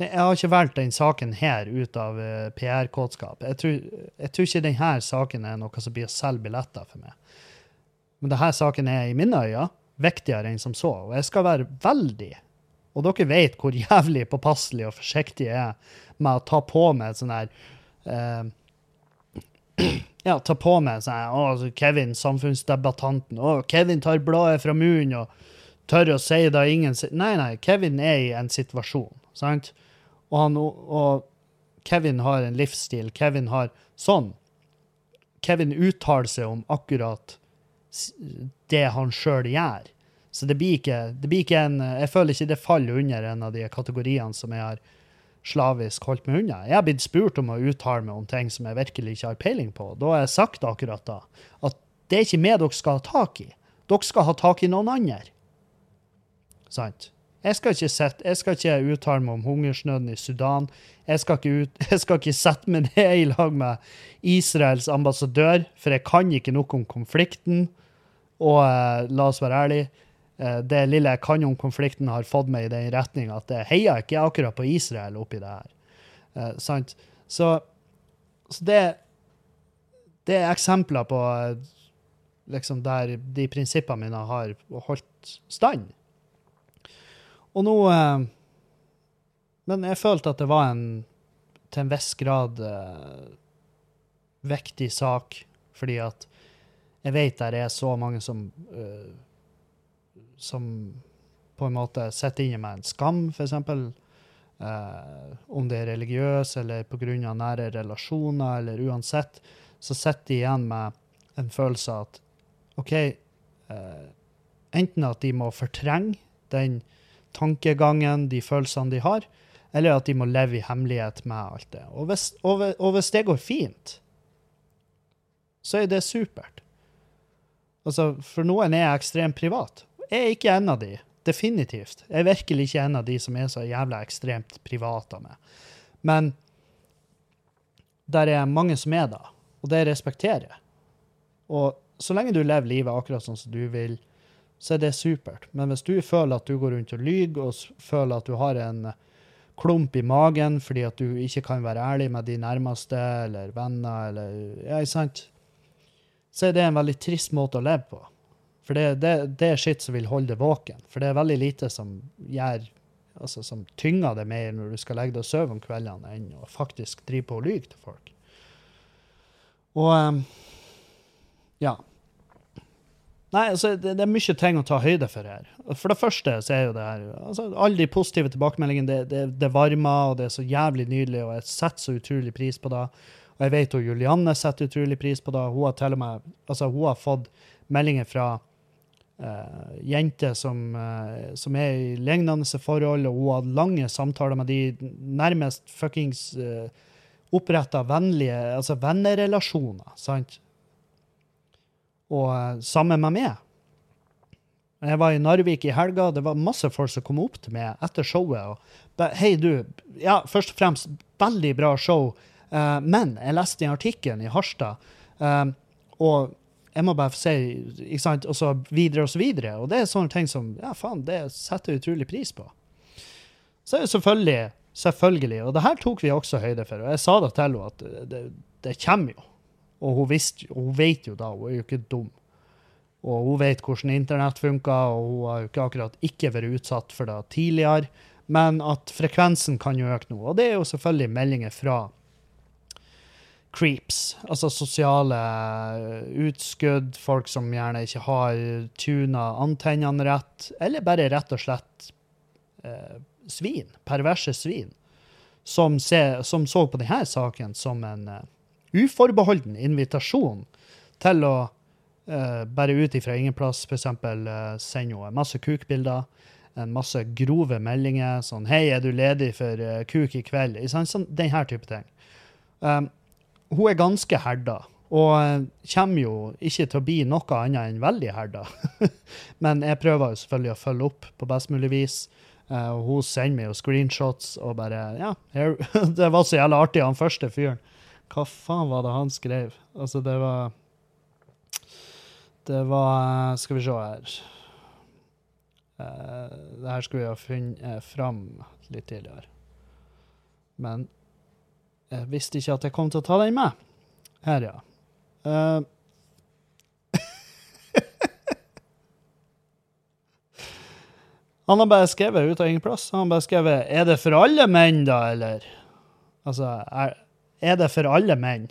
Jeg har ikke valgt den saken her ut av uh, PR-kåtskap. Jeg, jeg tror ikke denne saken er noe som blir å selge billetter for meg. Men denne saken er i mine øyne viktigere enn som så. Og jeg skal være veldig Og dere vet hvor jævlig påpasselig og forsiktig jeg er med å ta på meg sånn her eh, (clears throat) Ja, ta på meg sånn her Å, Kevin, samfunnsdebattanten. Å, Kevin tar bladet fra munnen og tør å si det ingen sier Nei, nei, Kevin er i en situasjon, sant? Og, han, og Kevin har en livsstil. Kevin har sånn. Kevin uttaler seg om akkurat det han sjøl gjør. Så det blir, ikke, det blir ikke en Jeg føler ikke det faller under en av de kategoriene som jeg har slavisk holdt meg unna. Jeg har blitt spurt om å uttale meg om ting som jeg virkelig ikke har peiling på. Da har jeg sagt akkurat da at det er ikke meg dere skal ha tak i. Dere skal ha tak i noen andre. Sant? Jeg skal ikke, sette, jeg skal ikke uttale meg om hungersnøden i Sudan. Jeg skal, ikke ut, (laughs) jeg skal ikke sette meg ned i lag med Israels ambassadør, for jeg kan ikke noe om konflikten. Og eh, la oss være ærlige, eh, det lille jeg kan om konflikten, har fått meg i den retning at jeg heier ikke akkurat på Israel oppi det her. Eh, sant? Så, så det, det er eksempler på eh, liksom der de prinsippene mine har holdt stand. Og nå eh, Men jeg følte at det var en til en viss grad eh, viktig sak, fordi at jeg vet der er så mange som eh, som på en måte sitter inne med en skam, f.eks. Uh, om det er religiøs eller pga. nære relasjoner, eller uansett, så sitter de igjen med en følelse av at OK, eh, enten at de må fortrenge den tankegangen, de følelsene de har, eller at de må leve i hemmelighet med alt det. Og hvis, og, og hvis det går fint, så er det supert. Altså, for noen er jeg ekstremt privat. Jeg er ikke en av de, definitivt. Jeg er virkelig ikke en av de som er så jævla ekstremt privat av meg. Men der er mange som er da, og det respekterer jeg. Og så lenge du lever livet akkurat sånn som du vil, så er det supert. Men hvis du føler at du går rundt og lyver, og føler at du har en klump i magen fordi at du ikke kan være ærlig med de nærmeste eller venner, eller Ja, sant? Så er det en veldig trist måte å leve på. For det, det, det er skitt som vil holde deg våken. For det er veldig lite som gjør Altså som tynger deg mer når du skal legge deg og sove om kveldene, enn å faktisk drive på og lyge til folk. Og um, ja. Nei, altså, det, det er mye ting å ta høyde for her. For det første så er jo det her altså, Alle de positive tilbakemeldingene, det, det, det varmer, og det er så jævlig nydelig, og jeg setter så utrolig pris på det. Og jeg vet jo Julianne setter utrolig pris på det. Hun har til og med altså, hun har fått meldinger fra uh, jenter som, uh, som er i lignende forhold, og hun har lange samtaler med de nærmest fuckings uh, oppretta vennlige altså vennerelasjoner, sant? Og uh, sammen med meg. Jeg var i Narvik i helga, det var masse folk som kom opp til meg etter showet og Hei, du. Ja, først og fremst, veldig bra show, Uh, men jeg leste den artikkelen i Harstad, uh, og jeg må bare si ikke sant, Og så videre og så videre. Og det er sånne ting som Ja, faen, det setter jeg utrolig pris på. Så er det selvfølgelig Selvfølgelig. Og det her tok vi også høyde for. Og jeg sa det til henne at det, det kommer jo. Og hun, visste, hun vet jo da, hun er jo ikke dum. Og hun vet hvordan internett funker, og hun har jo ikke akkurat ikke vært utsatt for det tidligere. Men at frekvensen kan jo øke nå. Og det er jo selvfølgelig meldinger fra creeps, altså sosiale utskudd, folk som gjerne ikke har tuna antennene rett, eller bare rett og slett eh, svin, perverse svin, som, se, som så på denne saken som en eh, uforbeholden invitasjon til å uh, bare ut ifra ingen plass f.eks. Uh, sende henne masse kukbilder, en masse grove meldinger, sånn 'Hei, er du ledig for uh, kuk i kveld?' Sånn, sånn, den her type ting. Um, hun er ganske herda. Og eh, kommer jo ikke til å bli noe annet enn veldig herda. (laughs) Men jeg prøver jo selvfølgelig å følge opp på best mulig vis. Eh, og hun sender meg jo screenshots og bare Ja, her, (laughs) det var så jævla artig, han første fyren. Hva faen var det han skrev? Altså, det var Det var Skal vi se her. Uh, det her skulle vi ha funnet eh, fram litt tidligere. Men jeg visste ikke at jeg kom til å ta den med. Her, ja. Uh, (laughs) han har bare skrevet ut av ingen plass. Han har bare skrevet 'Er det for alle menn', da, eller? Altså, er, er det for alle menn?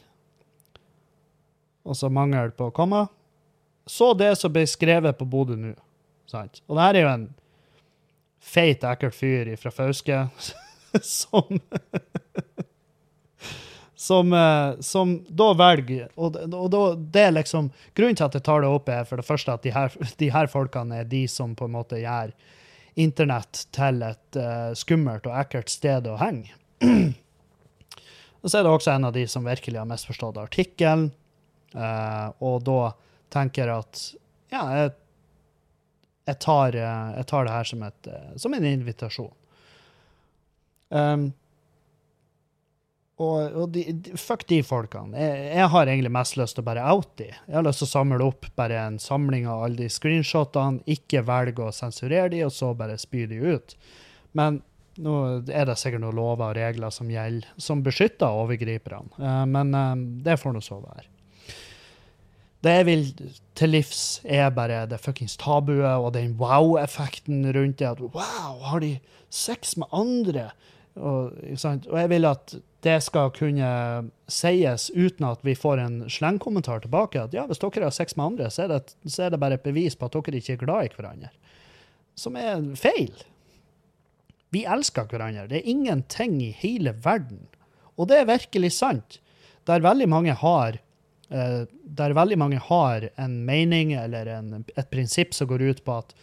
Altså så mangel på komma. Så det som ble skrevet på Bodø nå. Sant? Og det her er jo en feit, ekkel fyr fra Fauske (laughs) som som, eh, som da velger Og, og da, det er liksom Grunnen til at jeg tar det opp, er for det første at de her, de her folkene er de som på en måte gjør internett til et uh, skummelt og ekkelt sted å henge. (clears throat) og så er det også en av de som virkelig har misforstått artikkelen, uh, og da tenker at ja, jeg, jeg, tar, eh, jeg tar det her som, et, eh, som en invitasjon. Um, og, og de, de, fuck de folkene. Jeg, jeg, har egentlig mest lyst til å bare out de. Jeg har lyst til å samle opp bare en samling av alle de screenshotene, ikke velge å sensurere de, og så bare spy de ut. Men nå er det sikkert noen lover og regler som gjelder, som beskytter overgriperne. Uh, men uh, det får nå så være. Det jeg vil til livs, er bare det fuckings tabuet og den wow-effekten rundt det. At wow, har de sex med andre? Og, og, jeg vil at det skal kunne sies uten at vi får en slengkommentar tilbake. At ja, hvis dere har sex med andre, så er, det, så er det bare et bevis på at dere ikke er glad i hverandre. Som er feil. Vi elsker hverandre. Det er ingenting i hele verden. Og det er virkelig sant. Der veldig mange har uh, der veldig mange har en mening eller en, et prinsipp som går ut på at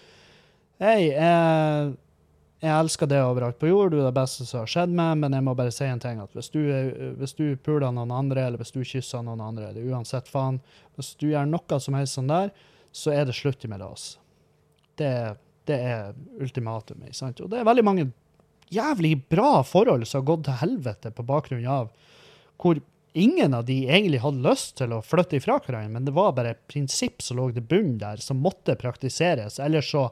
Hei, jeg jeg elsker det overalt på jord, du er det beste som har skjedd meg, men jeg må bare si en ting. at Hvis du, hvis du puler noen andre, eller hvis du kysser noen andre, eller uansett faen Hvis du gjør noe som helst sånn der, så er det slutt mellom oss. Det, det er ultimatumet. sant? Og det er veldig mange jævlig bra forhold som har gått til helvete på bakgrunn av hvor ingen av de egentlig hadde lyst til å flytte ifra hverandre, men det var bare et prinsipp som lå til bunnen der, som måtte praktiseres. Ellers så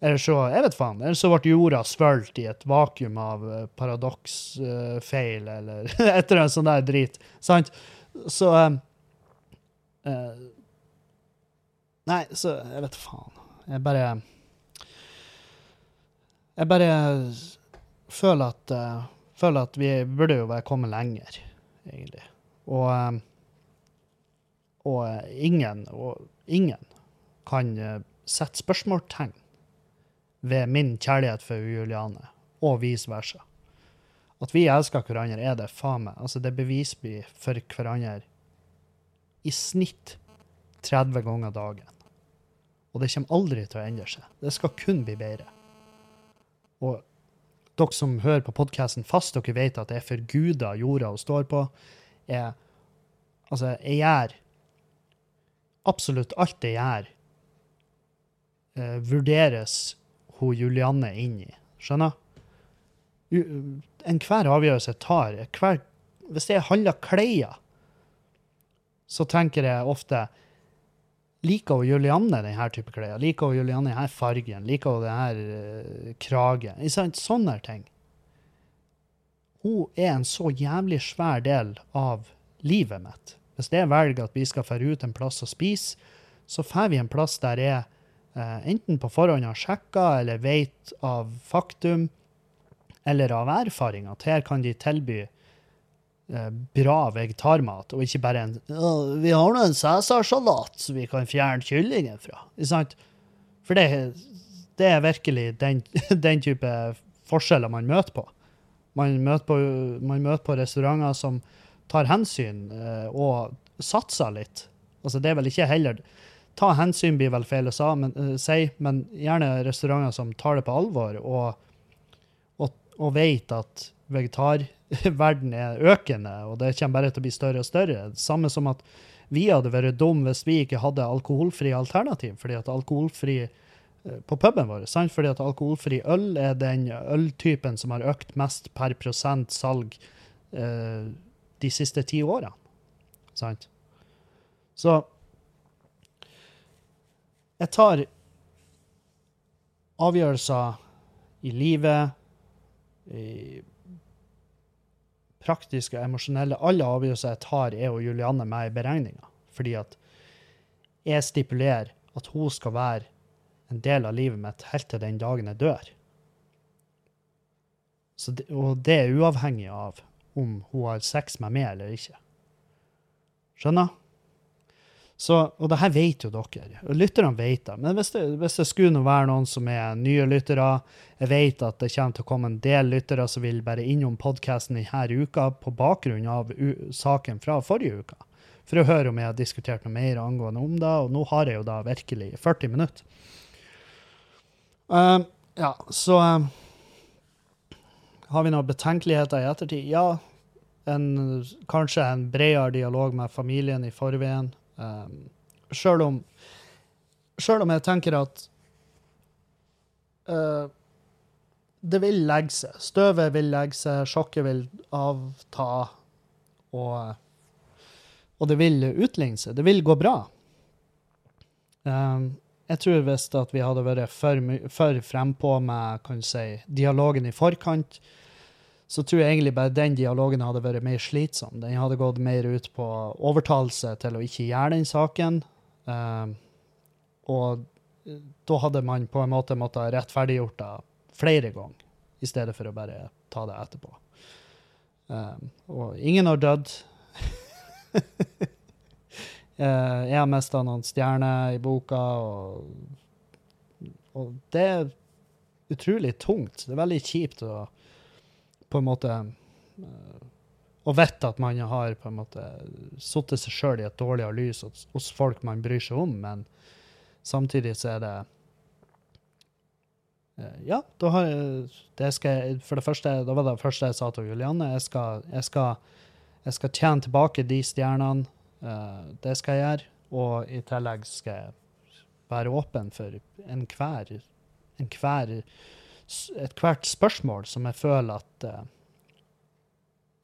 eller så Jeg vet faen. Eller så ble jorda svølt i et vakuum av uh, paradoksfeil, uh, eller (laughs) et eller annet sånt der drit. Sant? Så uh, Nei, så Jeg vet faen. Jeg bare Jeg bare føler at føler at vi burde jo være kommet lenger, egentlig. Og og ingen, og ingen kan sette spørsmålstegn ved min kjærlighet for Juliane, og vice versa. At vi elsker hverandre, er det faen meg. Altså, det beviser vi for hverandre i snitt 30 ganger dagen. Og det kommer aldri til å endre seg. Det skal kun bli bedre. Og dere som hører på podkasten fast, dere vet at det er for guda jorda hun står på. Jeg, altså, jeg gjør absolutt alt jeg gjør, eh, vurderes hun Julianne inn i. Skjønner? Enhver avgjørelse jeg tar hver, Hvis jeg handler klær, så tenker jeg ofte Liker hun Julianne denne type klær? Liker hun Julianne denne fargen? Liker hun denne uh, kragen? Sånne ting. Hun er en så jævlig svær del av livet mitt. Hvis jeg velger at vi skal dra ut en plass og spise, så drar vi en plass der jeg eh, enten på forhånd har sjekka eller vet av faktum eller av erfaring at her kan de tilby eh, bra vegetarmat, og ikke bare en 'Vi har nå en cæsarsalat som vi kan fjerne kyllingen fra.' Ikke sant? For det, det er virkelig den, (laughs) den, type forskjeller man møter på. Man møter på, man møter på restauranter som tar hensyn eh, og satser litt. Altså, det er vel ikke heller ta hensyn blir vel feil å si, men, men gjerne restauranter som tar det på alvor og, og, og vet at (laughs) vegetarverden er økende, og det kommer bare til å bli større og større. Samme som at vi hadde vært dum hvis vi ikke hadde alkoholfri alternativ, fordi at alkoholfri eh, på puben vår, sant? fordi at alkoholfri øl er den øltypen som har økt mest per prosent salg eh, de siste ti årene. Sant? Så jeg tar avgjørelser i livet, i praktiske og emosjonelle Alle avgjørelser jeg tar, er jo Julianne med i beregninga. Fordi at jeg stipulerer at hun skal være en del av livet mitt helt til den dagen jeg dør. Det, og det er uavhengig av om hun har sex med meg eller ikke. Skjønner? Så, og det her vet jo dere. og Lytterne vet det. Men hvis det, hvis det skulle være noen som er nye lyttere Jeg vet at det kommer til å komme en del lyttere som vil bare innom podkasten denne uka på bakgrunn av saken fra forrige uke. For å høre om jeg har diskutert noe mer angående om det. Og nå har jeg jo da virkelig 40 minutter. Uh, ja, så uh, Har vi noen betenkeligheter i ettertid? Ja. En, kanskje en bredere dialog med familien i forveien. Um, Sjøl om Sjøl om jeg tenker at uh, det vil legge seg. Støvet vil legge seg, sjokket vil avta, og, og det vil utligne seg. Det vil gå bra. Um, jeg tror hvis vi hadde vært for, for frempå med kan si, dialogen i forkant, så tror jeg egentlig bare den dialogen hadde vært mer slitsom. Den hadde gått mer ut på overtalelse til å ikke gjøre den saken. Uh, og da hadde man på en måte måttet rettferdiggjort det flere ganger, i stedet for å bare ta det etterpå. Um, og ingen har dødd. uh, (laughs) jeg har mista noen stjerner i boka, og, og det er utrolig tungt. Det er veldig kjipt å på en måte Og vet at man har på en måte satt seg sjøl i et dårligere lys hos, folk man bryr seg om, men samtidig så er det eh, ja, da har det skal for det første, da var det første jeg sa til Julianne. Jeg skal, jeg skal, jeg skal tjene tilbake de stjernene. Uh, det skal jeg gjøre. Og i tillegg skal jeg være åpen for enhver en ethvert spørsmål som jeg føler at uh,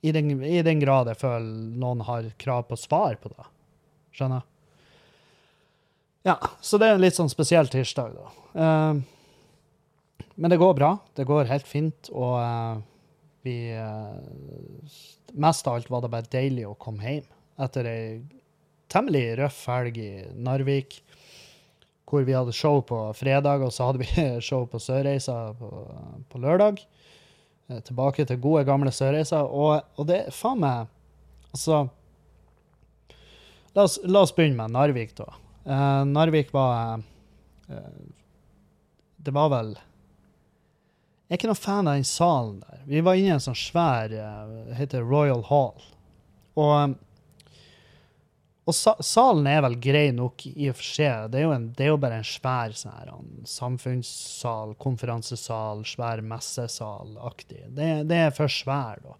i, den, I den grad jeg føler noen har krav på svar på det. Skjønner? Ja, så det er en litt sånn spesiell tirsdag, da. Uh, men det går bra. Det går helt fint, og uh, vi Mest av alt var det bare deilig å komme hjem etter ei temmelig røff helg i Narvik hvor vi hadde show på fredag, og så hadde vi (laughs) show på Sørreisa på, på lørdag. Eh, tilbake til gode, gamle Sørreisa. Og, og det faen meg Altså la oss, la oss, begynne med Narvik, da. Uh, Narvik var uh, Det var vel Jeg er ikke noen fan av den salen der. Vi var inne i en sånn svær uh, heter Royal Hall. Og og sa salen er vel grei nok i og for seg. Det er jo, en, det er jo bare en svær sånn samfunnssal, konferansesal, svær messesal-aktig. Det, det, er for svær, da.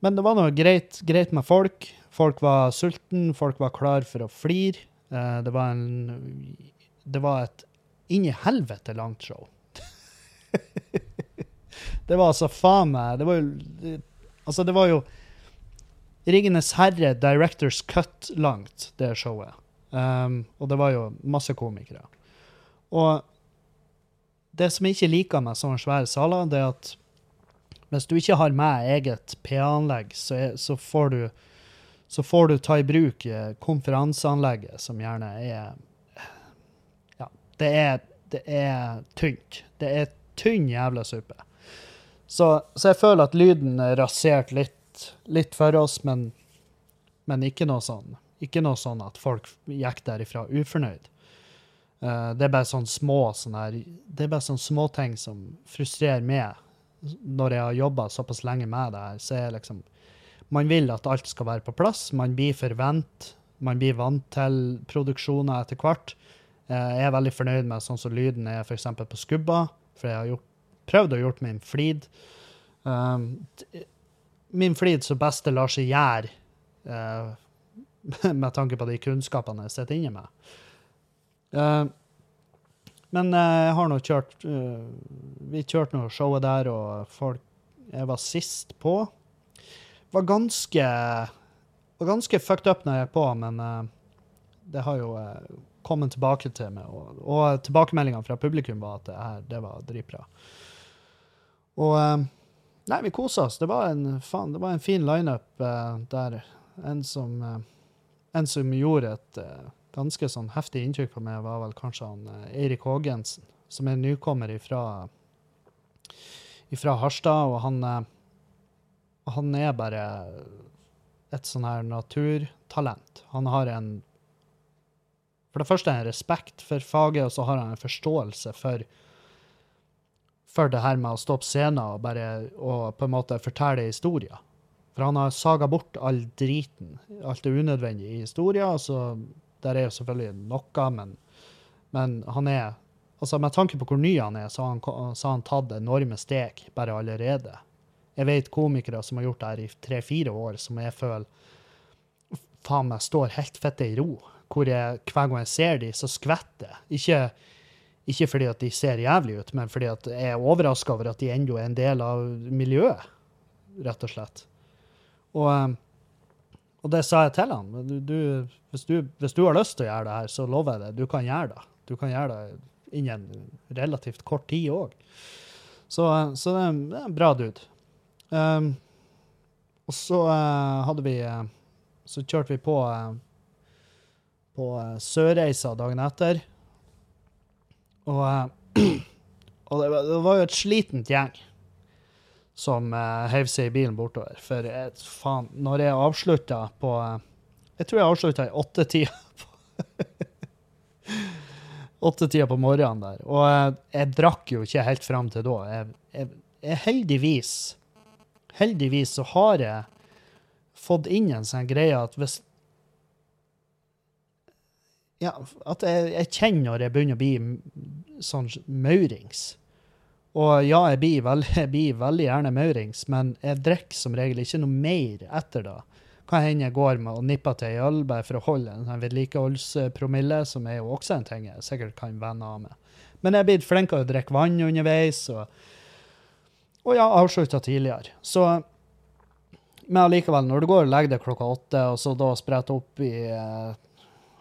Men det var noe greit, greit, med folk. Folk var sultne, folk var klar for å flire. Eh, det var en Det var et inni helvete langt show. (laughs) det var altså faen meg Det var jo Altså, det var jo 'Ringenes herre Directors Cut' langt, det showet. Um, og det var jo masse komikere. Og det som jeg ikke liker med sånne svære saler, det er at hvis du ikke har med eget PA-anlegg, så, så, så får du ta i bruk eh, konferanseanlegget, som gjerne er Ja, det er, det er tynt. Det er tynn jævla suppe. Så, så jeg føler at lyden er rasert litt litt for oss, men, men ikke, noe sånn, ikke noe sånn at folk gikk derifra ufornøyd. Uh, det er bare sånne små sånne her, det er bare sånne småting som frustrerer meg når jeg har jobba såpass lenge med det her. så er liksom, Man vil at alt skal være på plass. Man blir forvent, man blir vant til produksjoner etter hvert. Uh, jeg er veldig fornøyd med sånn som lyden er f.eks. på Skubba, for jeg har gjort prøvd å gjort min flid. Um, min flid så best det lar seg gjøre, uh, (laughs) med tanke på de kunnskapene jeg sitter inne med. Uh, men eh, jeg har nå kjørt Vi kjørte nå showet der, og folk jeg var sist på, var ganske var ganske fucked up når jeg er på, men det har jo kommet tilbake til meg. Og, og tilbakemeldingene fra publikum var at det her, det var dritbra. Og Nei, vi kosa oss. Det var en, faen, det var en fin lineup uh, der. En som, uh, en som gjorde et uh, ganske sånn heftig inntrykk på meg, var vel kanskje han Eirik Haagensen, som er nykommer ifra, ifra Harstad, og han, han er bare et sånn her naturtalent. Han har en For det første en respekt for faget, og så har han en forståelse for for det her med å stå på scenen og bare og på en måte fortelle historier. For han har saga bort all driten, alt det unødvendige i historien. Så der er jo selvfølgelig noe, men, men han er Altså Med tanke på hvor ny han er, så har han, så har han tatt enorme steg bare allerede. Jeg vet komikere som har gjort det her i tre-fire år, som jeg føler faen meg står helt fitte i ro. Hvor jeg, hver gang jeg ser dem, så skvetter jeg. Ikke, ikke fordi at de ser jævlig ut, men fordi at jeg er overraska over at de ennå er en del av miljøet, rett og slett. Og, eh, og det sa jeg til han. Du, du, hvis, du, hvis du har lyst til å gjøre det her, så lover jeg det. Du kan gjøre det. Du kan gjøre det innen relativt kort tid òg. Så, så det, er, en bra dude. Um, og så uh, hadde vi uh, Så kjørte vi på uh, på Sørreisa dagen etter. Og, eh, (clears throat) og det, var, det var jo et slitent gjeng som uh, heiv seg i bilen bortover. For eh, faen, når jeg avslutta på eh, Jeg tror jeg avslutta i åttetida. (laughs) Åttetida på morgenen der. Og jeg, jeg drakk jo ikke helt fram til da. Jeg, jeg, jeg heldigvis Heldigvis så har jeg fått inn en sånn greie at hvis ja, at jeg, jeg kjenner når jeg begynner å bli sånn maurings. Og ja, jeg blir, veld, (laughs) jeg blir veldig gjerne maurings, men jeg drikker som regel ikke noe mer etter det. Kan hende jeg går med og nipper til ei øl bare for å holde en sånn vedlikeholdspromille, som er jo også en ting jeg sikkert kan vende av med. Men jeg er blitt flinkere til å drikke vann underveis, og, og ja, avslutta tidligere. Så men allikevel, når du går og legger deg klokka åtte, og så da spretter opp i eh,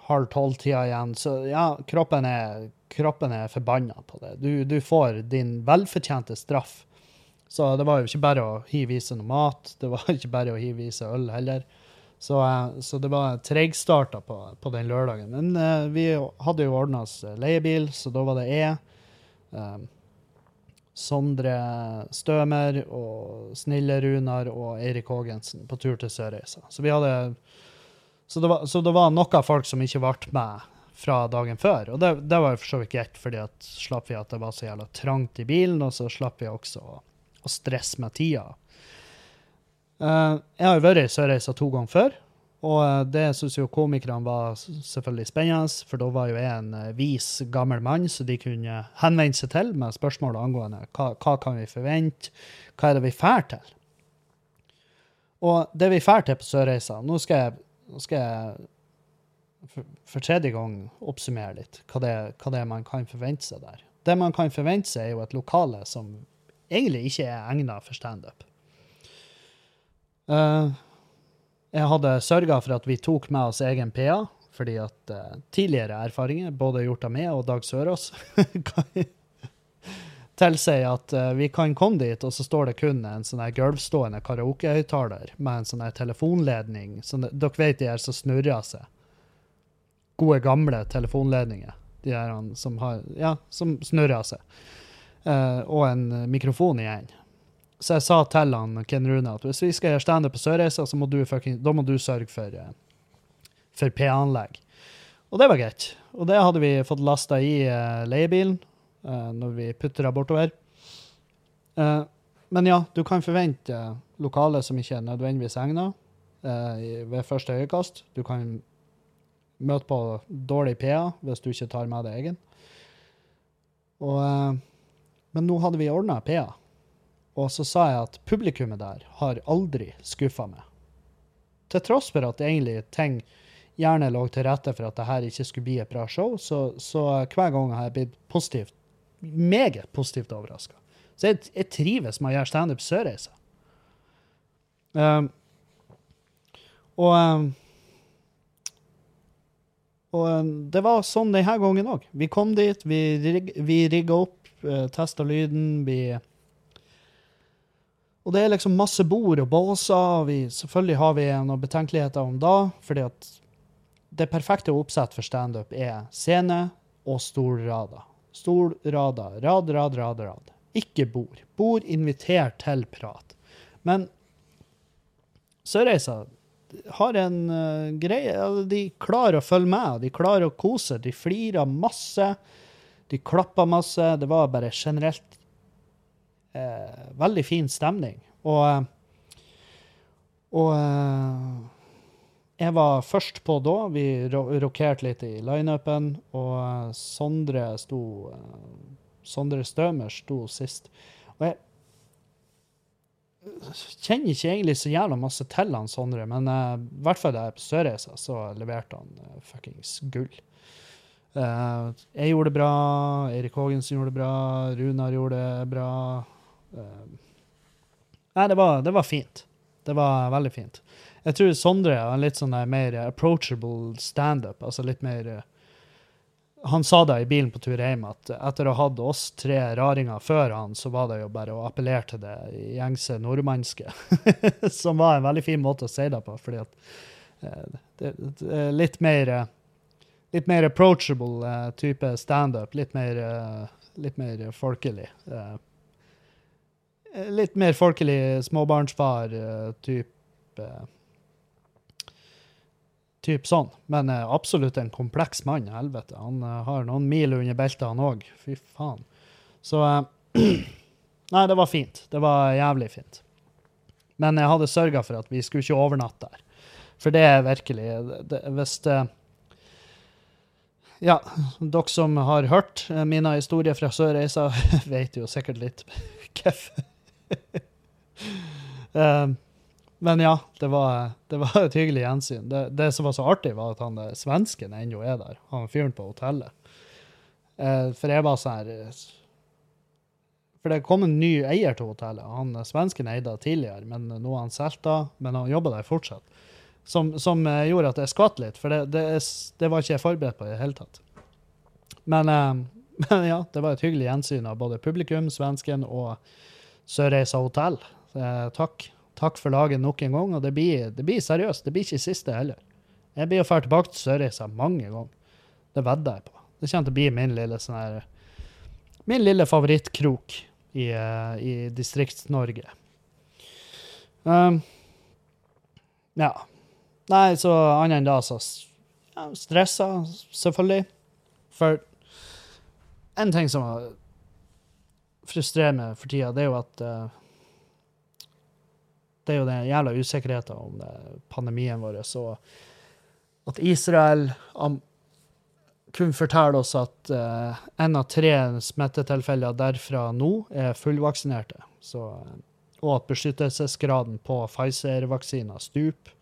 halv tolv-tida igjen, så ja, kroppen er, kroppen er forbanna på det. Du, du får din velfortjente straff. Så det var jo ikke bare å hive i seg noe mat, det var (laughs) ikke bare å hive i seg øl heller. Så, eh, så det var tregstarta på, på den lørdagen. Men uh, vi hadde jo ordna oss leiebil, så da var det jeg, eh, Sondre Stømer og Snille Runar og Eirik Haagensen på tur til Sørreisa. Så vi hadde så det, var, så det var noen folk som ikke ble med fra dagen før. Og det, det var jo for så vidt greit, fordi at slapp vi at det var så jævla trangt i bilen, og så slapp vi også å, å stresse med tida. Uh, jeg har jo vært i Sørreisa to ganger før, og eh, det syns jo komikerne var selvfølgelig spennende, for da var jo jeg en eh, vis, gammel mann, så de kunne henvende seg til med spørsmål angående hva, hva kan vi forvente, hva er det vi drar til? Og det vi drar til på Sørreisa Nå skal jeg, nå skal jeg for, for tredje gang oppsummere litt hva det, hva det er man kan forvente seg der. Det man kan forvente seg, er jo et lokale som egentlig ikke er egnet for standup. Uh, jeg hadde sørga for at vi tok med oss egen PA, fordi at uh, tidligere erfaringer, både gjort av meg og Dag Sørås, (laughs) tilsier at uh, vi kan komme dit, og så står det kun en sånn her gulvstående karaokehøyttaler med en sånn her telefonledning. Sånn, dere vet de her som snurrer seg. Gode, gamle telefonledninger. De her som, har, ja, som snurrer seg. Uh, og en mikrofon igjen. Så jeg sa til han, Ken Rune at hvis vi skal gjøre standup på Sørreisa, så må du, fucking, da må du sørge for, uh, for P-anlegg. Og det var greit. Og det hadde vi fått lasta i uh, leiebilen når vi putter det bortover. Eh, men ja, du kan forvente lokaler lokale som ikke er nødvendigvis egna ved første øyekast. Du kan møte på dårlig PA hvis du ikke tar med deg egen. Og, eh, men nå hadde vi ordna PA. Og så sa jeg at publikummet der har aldri skuffa meg. Til tross for at egentlig ting gjerne lå til rette for at det her ikke skulle bli et bra show, så, så hver gang har jeg blitt positivt, meget positivt overraska. Så jeg, jeg trives med å gjøre standup sørreise. Um, og um, og um, det var sånn denne gangen òg. Vi kom dit, vi, rig, vi rigga opp, uh, testa lyden, vi Og det er liksom masse bord og båser. Vi, selvfølgelig har vi noen betenkeligheter om da, fordi at det perfekte oppsett for standup er scene og stolrader. Stolrader. Rad, rad, rad, rad. Ikke bord. Bord inviterer til prat. Men Sørreisa har en uh, greie De klarer å følge med, de klarer å kose. De flirer masse. De klapper masse. Det var bare generelt uh, veldig fin stemning. Og, uh, og jeg var først på da. Vi rokerte litt i lineupen, og Sondre sto Sondre Stømer sto sist. Og jeg kjenner ikke egentlig så jævla masse til han Sondre, men uh, i hvert fall da jeg på Sørreisa, så leverte han uh, fuckings gull. Uh, jeg gjorde det bra, Erik Haagensen gjorde det bra, Runar gjorde det bra. Uh, nei, det var, det var, fint. Det var veldig fint. Jeg tror Sondre er en litt sånn mer approachable standup, altså litt mer uh, han sa det i bilen på tur hjem, at etter å ha hatt oss tre raringer før han, så var det jo bare å appellere til det gjengse nordmannske. (laughs) Som var en veldig fin måte å si det på, fordi at eh, det, er litt mer eh, Litt mer approachable type standup. Litt, mer, litt mer folkelig. Litt mer folkelig småbarnsfar-type Typ sånn. Men uh, absolutt en kompleks mann. helvete. Han uh, har noen mil under beltet, han òg. Fy faen. Så uh, (clears throat) Nei, det var fint. Det var jævlig fint. Men jeg hadde sørga for at vi skulle ikke overnatte der. For det er virkelig Hvis det, Ja, dere som har hørt mine historier fra Sørreisa, (laughs) vet jo sikkert litt (laughs) hvorfor. (laughs) Men ja, det var, det var, et hyggelig gjensyn. Det, det, som var så artig, var at han svensken ennå er der. Han fyren på hotellet. Eh, for jeg var sånn her eh, For det kom en ny eier til hotellet. Han svensken eide det tidligere, men nå har han solgt det. Men han jobber der fortsatt. Som, som, eh, gjorde at jeg skvatt litt, for det, det, det, var ikke jeg forberedt på i det hele tatt. Men, eh, (laughs) men, ja, det var et hyggelig gjensyn av både publikum, svensken og Sørreisa hotell. Eh, takk. Takk for laget nok en gang. Og det blir, det blir seriøst. Det blir ikke siste heller. Jeg blir å dra tilbake til Sørreisa mange ganger. Det vedder jeg på. Det kommer til å bli min lille sånn Min lille favorittkrok i, uh, i Distrikts-Norge. Um, ja. Nei, så annet enn da, så ja, stressa, selvfølgelig. For en ting som frustrerer meg for tida, det er jo at uh, det er jo den jævla usikkerheten om pandemien vår. Så at Israel kunne fortelle oss at uh, en av tre smittetilfeller derfra nå er fullvaksinerte. Så, og at beskyttelsesgraden på Pfizer-vaksiner stuper.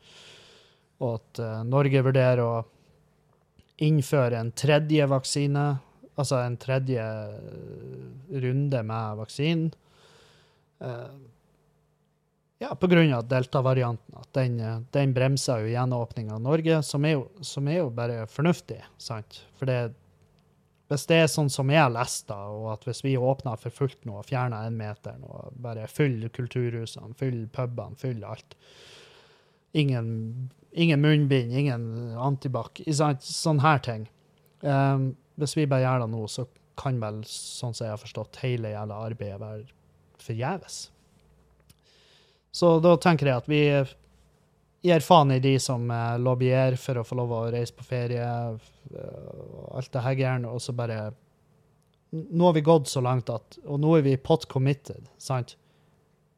Og at uh, Norge vurderer å innføre en tredje vaksine, altså en tredje runde med vaksinen. Uh, ja, pga. delta-varianten. At den, den bremser jo gjenåpninga av Norge, som er, jo, som er, jo, bare fornuftig. sant? For det, hvis det er sånn som jeg har lest, da, og at hvis vi åpner for fullt nå og fjerner en meter og bare fyller kulturhusene, fyller pubene, fyller alt Ingen, ingen munnbind, ingen antibac, sånne her ting. Um, hvis vi bare gjør det nå, så kan vel, sånn som jeg har forstått, hele jævla arbeidet være forgjeves. Så da tenker jeg at vi gir faen i de som uh, lobbyer for å få lov å reise på ferie, og alt det her gærne, og så bare Nå har vi gått så langt at Og nå er vi pot committed, sant?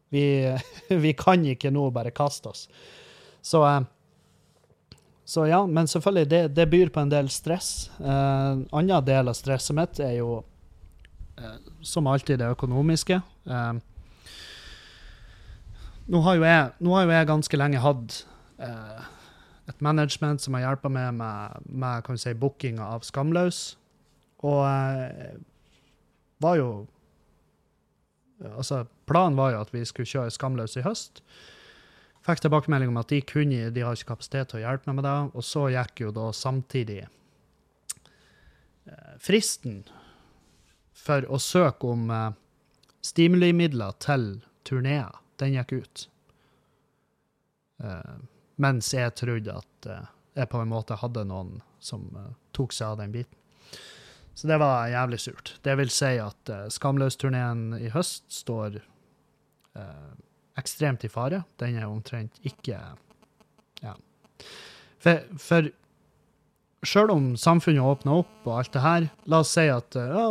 Vi, (laughs) vi kan ikke nå bare kaste oss. Så uh, så ja, men selvfølgelig, det, det byr på en del stress. En uh, annen del av stresset mitt er jo eh, som alltid det økonomiske. Eh, nå, har jeg, nå har jo jeg ganske lenge hatt eh, et management som har hjulpet meg med, med kan vi si, bookinga av Skamløs. Og eh, var jo Altså, planen var jo at vi skulle kjøre Skamløs i høst. Fikk tilbakemelding om at de kunne, de har ikke kapasitet til å hjelpe meg med det. Og så gikk jo da samtidig eh, fristen for å søke om eh, stimulimidler til turneer, den gikk ut. Uh, mens jeg trodde at uh, jeg på en måte hadde noen som uh, tok seg av den biten. Så det var jævlig surt. Det vil si at uh, Skamløs-turneen i høst står ekstremt i fare. Den er omtrent ikke Ja. For, for sjøl om samfunnet åpner opp og alt det her, la oss si at ja,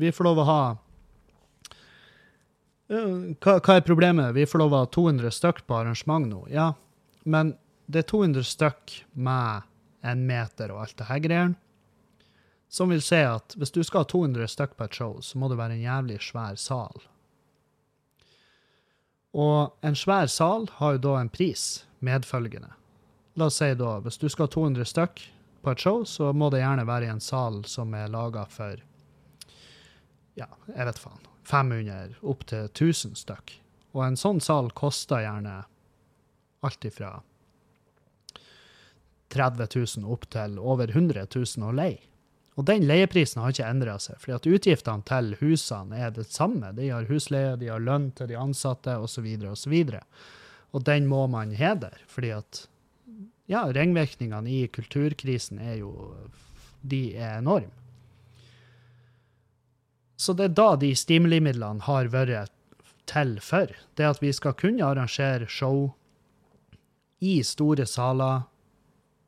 vi får lov å ha hva, hva er problemet? Vi får lov ha 200 stykk på arrangement nå. Ja, men det er 200 stykk med en meter og alt det her greiene. Som vil si at hvis du skal ha 200 stykk på et show, så må det være en jævlig svær sal. Og en svær sal har jo da en pris medfølgende. La oss si da, hvis du skal ha 200 stykk på et show, så må det gjerne være i en sal som er laga for ja, jeg vet faen, 500 opp til 1000 stykk. Og en sånn sal koster gjerne alt ifra 30 000 opp til over 100 000 å leie. Og den leieprisen har ikke endra seg, fordi at utgiftene til husene er det samme. De har husleie, de har lønn til de ansatte, osv., osv. Og den må man hedre, fordi at ja, ringvirkningene i kulturkrisen er jo De er enorme. Så det er da de stimulimidlene har vært til for. Det at vi skal kunne arrangere show i store saler,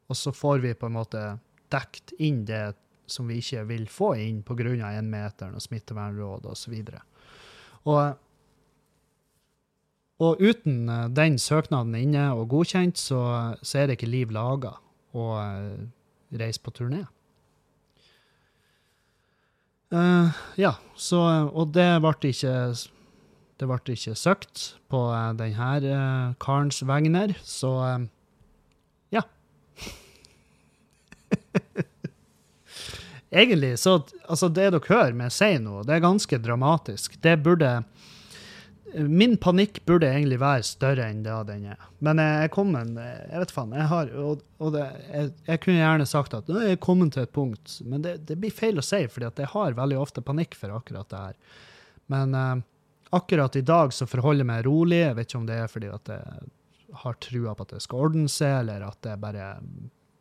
og så får vi på en måte dekt inn det som vi ikke vil få inn pga. énmeteren og smittevernråd osv. Og, og uten eh, den søknaden inne og godkjent, så, så er det ikke liv laga å uh, reise på turné. Uh, ja, så Og det ble ikke det ble ikke søkt på uh, denne uh, karens vegner, så ja. (laughs) Egentlig, så altså Det dere hører meg si nå, det er ganske dramatisk. Det burde Min panikk burde egentlig være større enn det den er. Men jeg kom en, Jeg vet faen. Jeg har Og, og det, jeg, jeg, kunne gjerne sagt at jeg er kommet til et punkt, men det, det blir feil å si, fordi jeg har veldig ofte panikk for akkurat det her. Men uh, akkurat i dag så forholder jeg meg rolig. Jeg vet ikke om det er fordi at jeg har trua på at det skal ordne seg, eller at jeg bare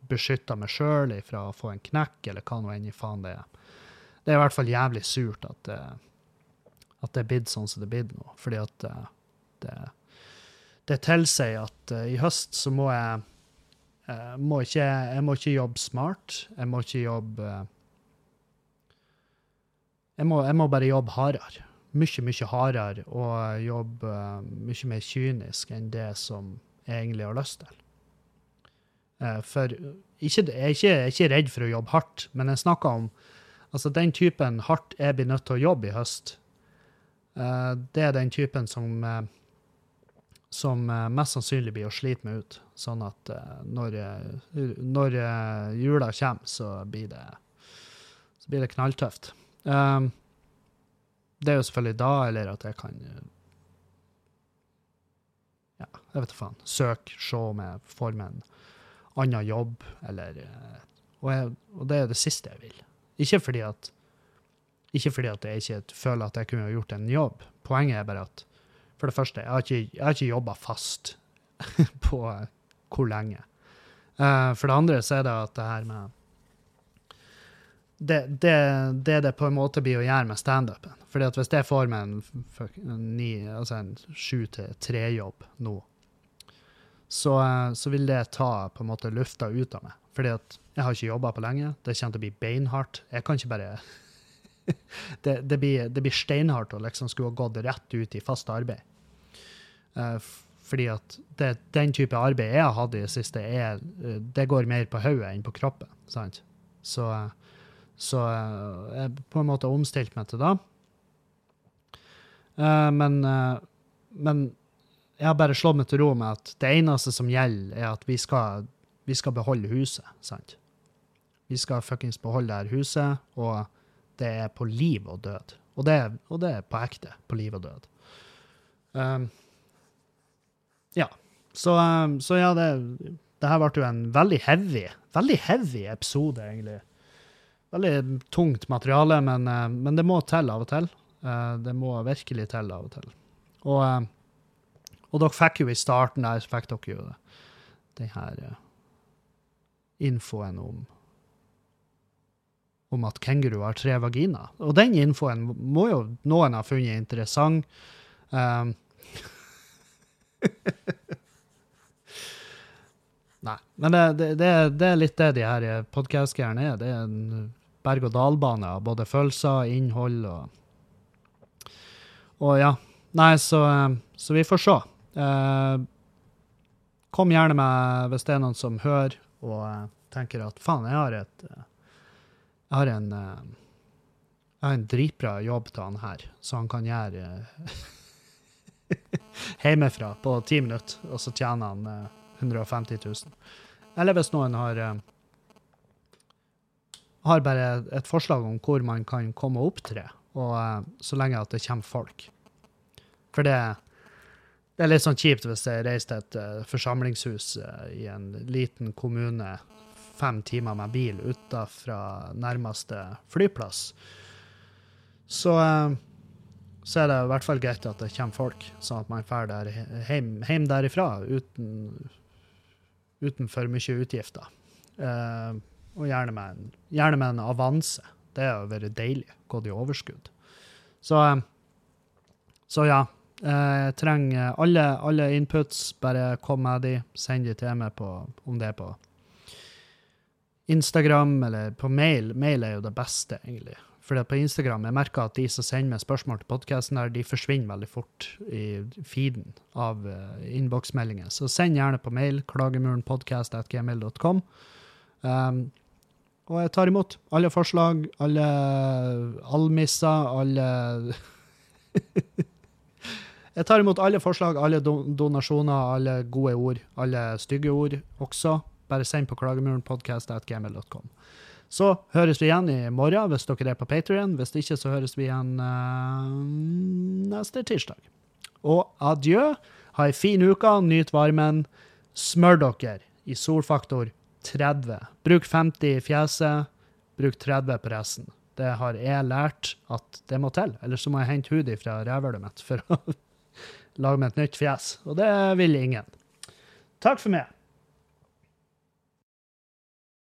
beskytter meg sjøl fra å få en knekk, eller hva nå enn i faen det er. Det er i hvert fall jævlig surt at, det, at det er blitt sånn som det er blitt nå. Fordi at det, det, det tilsier at uh, i høst så må jeg uh, må ikke, Jeg må ikke jobbe smart. Jeg må ikke jobbe uh, jeg, må, jeg må bare jobbe hardere. Mye, mye hardere og jobbe mye mer kynisk enn det som jeg egentlig har lyst til. Eh, for ikke, jeg, er ikke, jeg er ikke redd for å jobbe hardt, men jeg snakker om altså den typen hardt jeg blir nødt til å jobbe i høst. Eh, det er den typen som, eh, som mest sannsynlig blir å slite meg ut. Sånn at når, når jula kommer, så blir det, så blir det knalltøft. Det er jo selvfølgelig da, eller at jeg kan ja, jeg vet da faen. Søk, se om jeg får meg en annen jobb, eller eh, og, jeg, og, det er det siste jeg vil. Ikke fordi at ikke fordi at jeg ikke føler at jeg kunne gjort en jobb. Poenget er bare at for det første, jeg har ikke, jeg ikke jobba fast (laughs) på hvor lenge. Uh, for det andre så er det at det her med det, det, det, det på en måte blir å gjøre med standupen. Fordi at hvis jeg får meg en, en, altså en sju til tre-jobb nå, så, eh, så, vil det ta på en måte lufta ut av meg. Fordi at jeg har ikke jobba på lenge. Det kommer til å bli beinhardt. Jeg kan ikke bare (laughs) det, det, blir, det, blir, steinhardt å liksom skulle ha gått rett ut i fast arbeid. Uh, fordi at det, den type arbeid jeg har hatt i det siste, er, uh, det går mer på hodet enn på kroppen. sant? Så, så jeg på en måte omstilt meg til det. Uh, men, uh, men jeg har bare slått meg til ro med at det eneste som gjelder, er at vi skal, vi skal beholde huset. sant? Vi skal fuckings beholde det her huset, og det er på liv og død. Og det, og det er på ekte. På liv og død. Um, ja. Så, um, så ja, det, det her ble jo en veldig heavy, veldig heavy episode, egentlig. Veldig tungt materiale, men, uh, men det må til av og til. Uh, det må virkelig til av og til. Og, uh, og dere fikk jo i starten der, så fikk dere jo det. den her eh, infoen om om at kenguru har tre vaginer. Og den infoen må jo noen ha funnet interessant. Um, (laughs) Nei, men det, det, det, er- litt det de her podkast-greiene er. Det er en berg-og-dal-bane av både følelser, innhold og Og ja. Nei, så, eh, så vi får se. Uh, kom gjerne med hvis det er noen som hører og uh, tenker at faen, jeg har et eh, Jeg har en eh, jeg har en dritbra jobb til han her, så han kan gjøre eh, (laughs) hjemmefra på ti minutter, og så tjener han eh, 150 000. Eller hvis noen har eh, har bare et forslag om hvor man kan komme og opptre, og eh, så lenge at det kommer folk. For det, det er litt sånn kjipt hvis jeg reiser til et eh, forsamlingshus eh, i en liten kommune fem timer med bil utafra nærmeste flyplass. Så, eh, så er det i hvert fall greit at det kommer folk, sånn at man drar der, hjem, hjem derifra uten, uten for mye utgifter. Eh, og gjerne med, en, gjerne med en avanse. Det har vært deilig. Gått i overskudd. Så, eh, så ja. eh, Jeg trenger alle, alle inputs. Bare kom med de. Send de til meg på, om det er på Instagram eller på mail. Mail er jo det beste, egentlig. For på Instagram jeg merker at de som sender meg spørsmål til podkasten, de forsvinner veldig fort i feeden av uh, innboksmeldinger. Så send gjerne på mail klagemurenpodkast.gmail.com. Um, og jeg tar imot alle forslag, alle almisser, alle (laughs) Jeg tar imot alle forslag, alle donasjoner, alle gode ord, alle stygge ord også. Bare send på klagemurenpodkast.gmil.com. Så høres vi igjen i morgen hvis dere er på Patrion. Hvis ikke, så høres vi igjen uh, neste tirsdag. Og adjø. Ha ei fin uke, nyt varmen. Smør dere i solfaktor 30. Bruk 50 i fjeset, bruk 30 på resten. Det har jeg lært at det må til. Ellers så må jeg hente hud fra rævhølet mitt for å (laughs) lage meg et nytt fjes. Og det vil ingen. Takk for meg.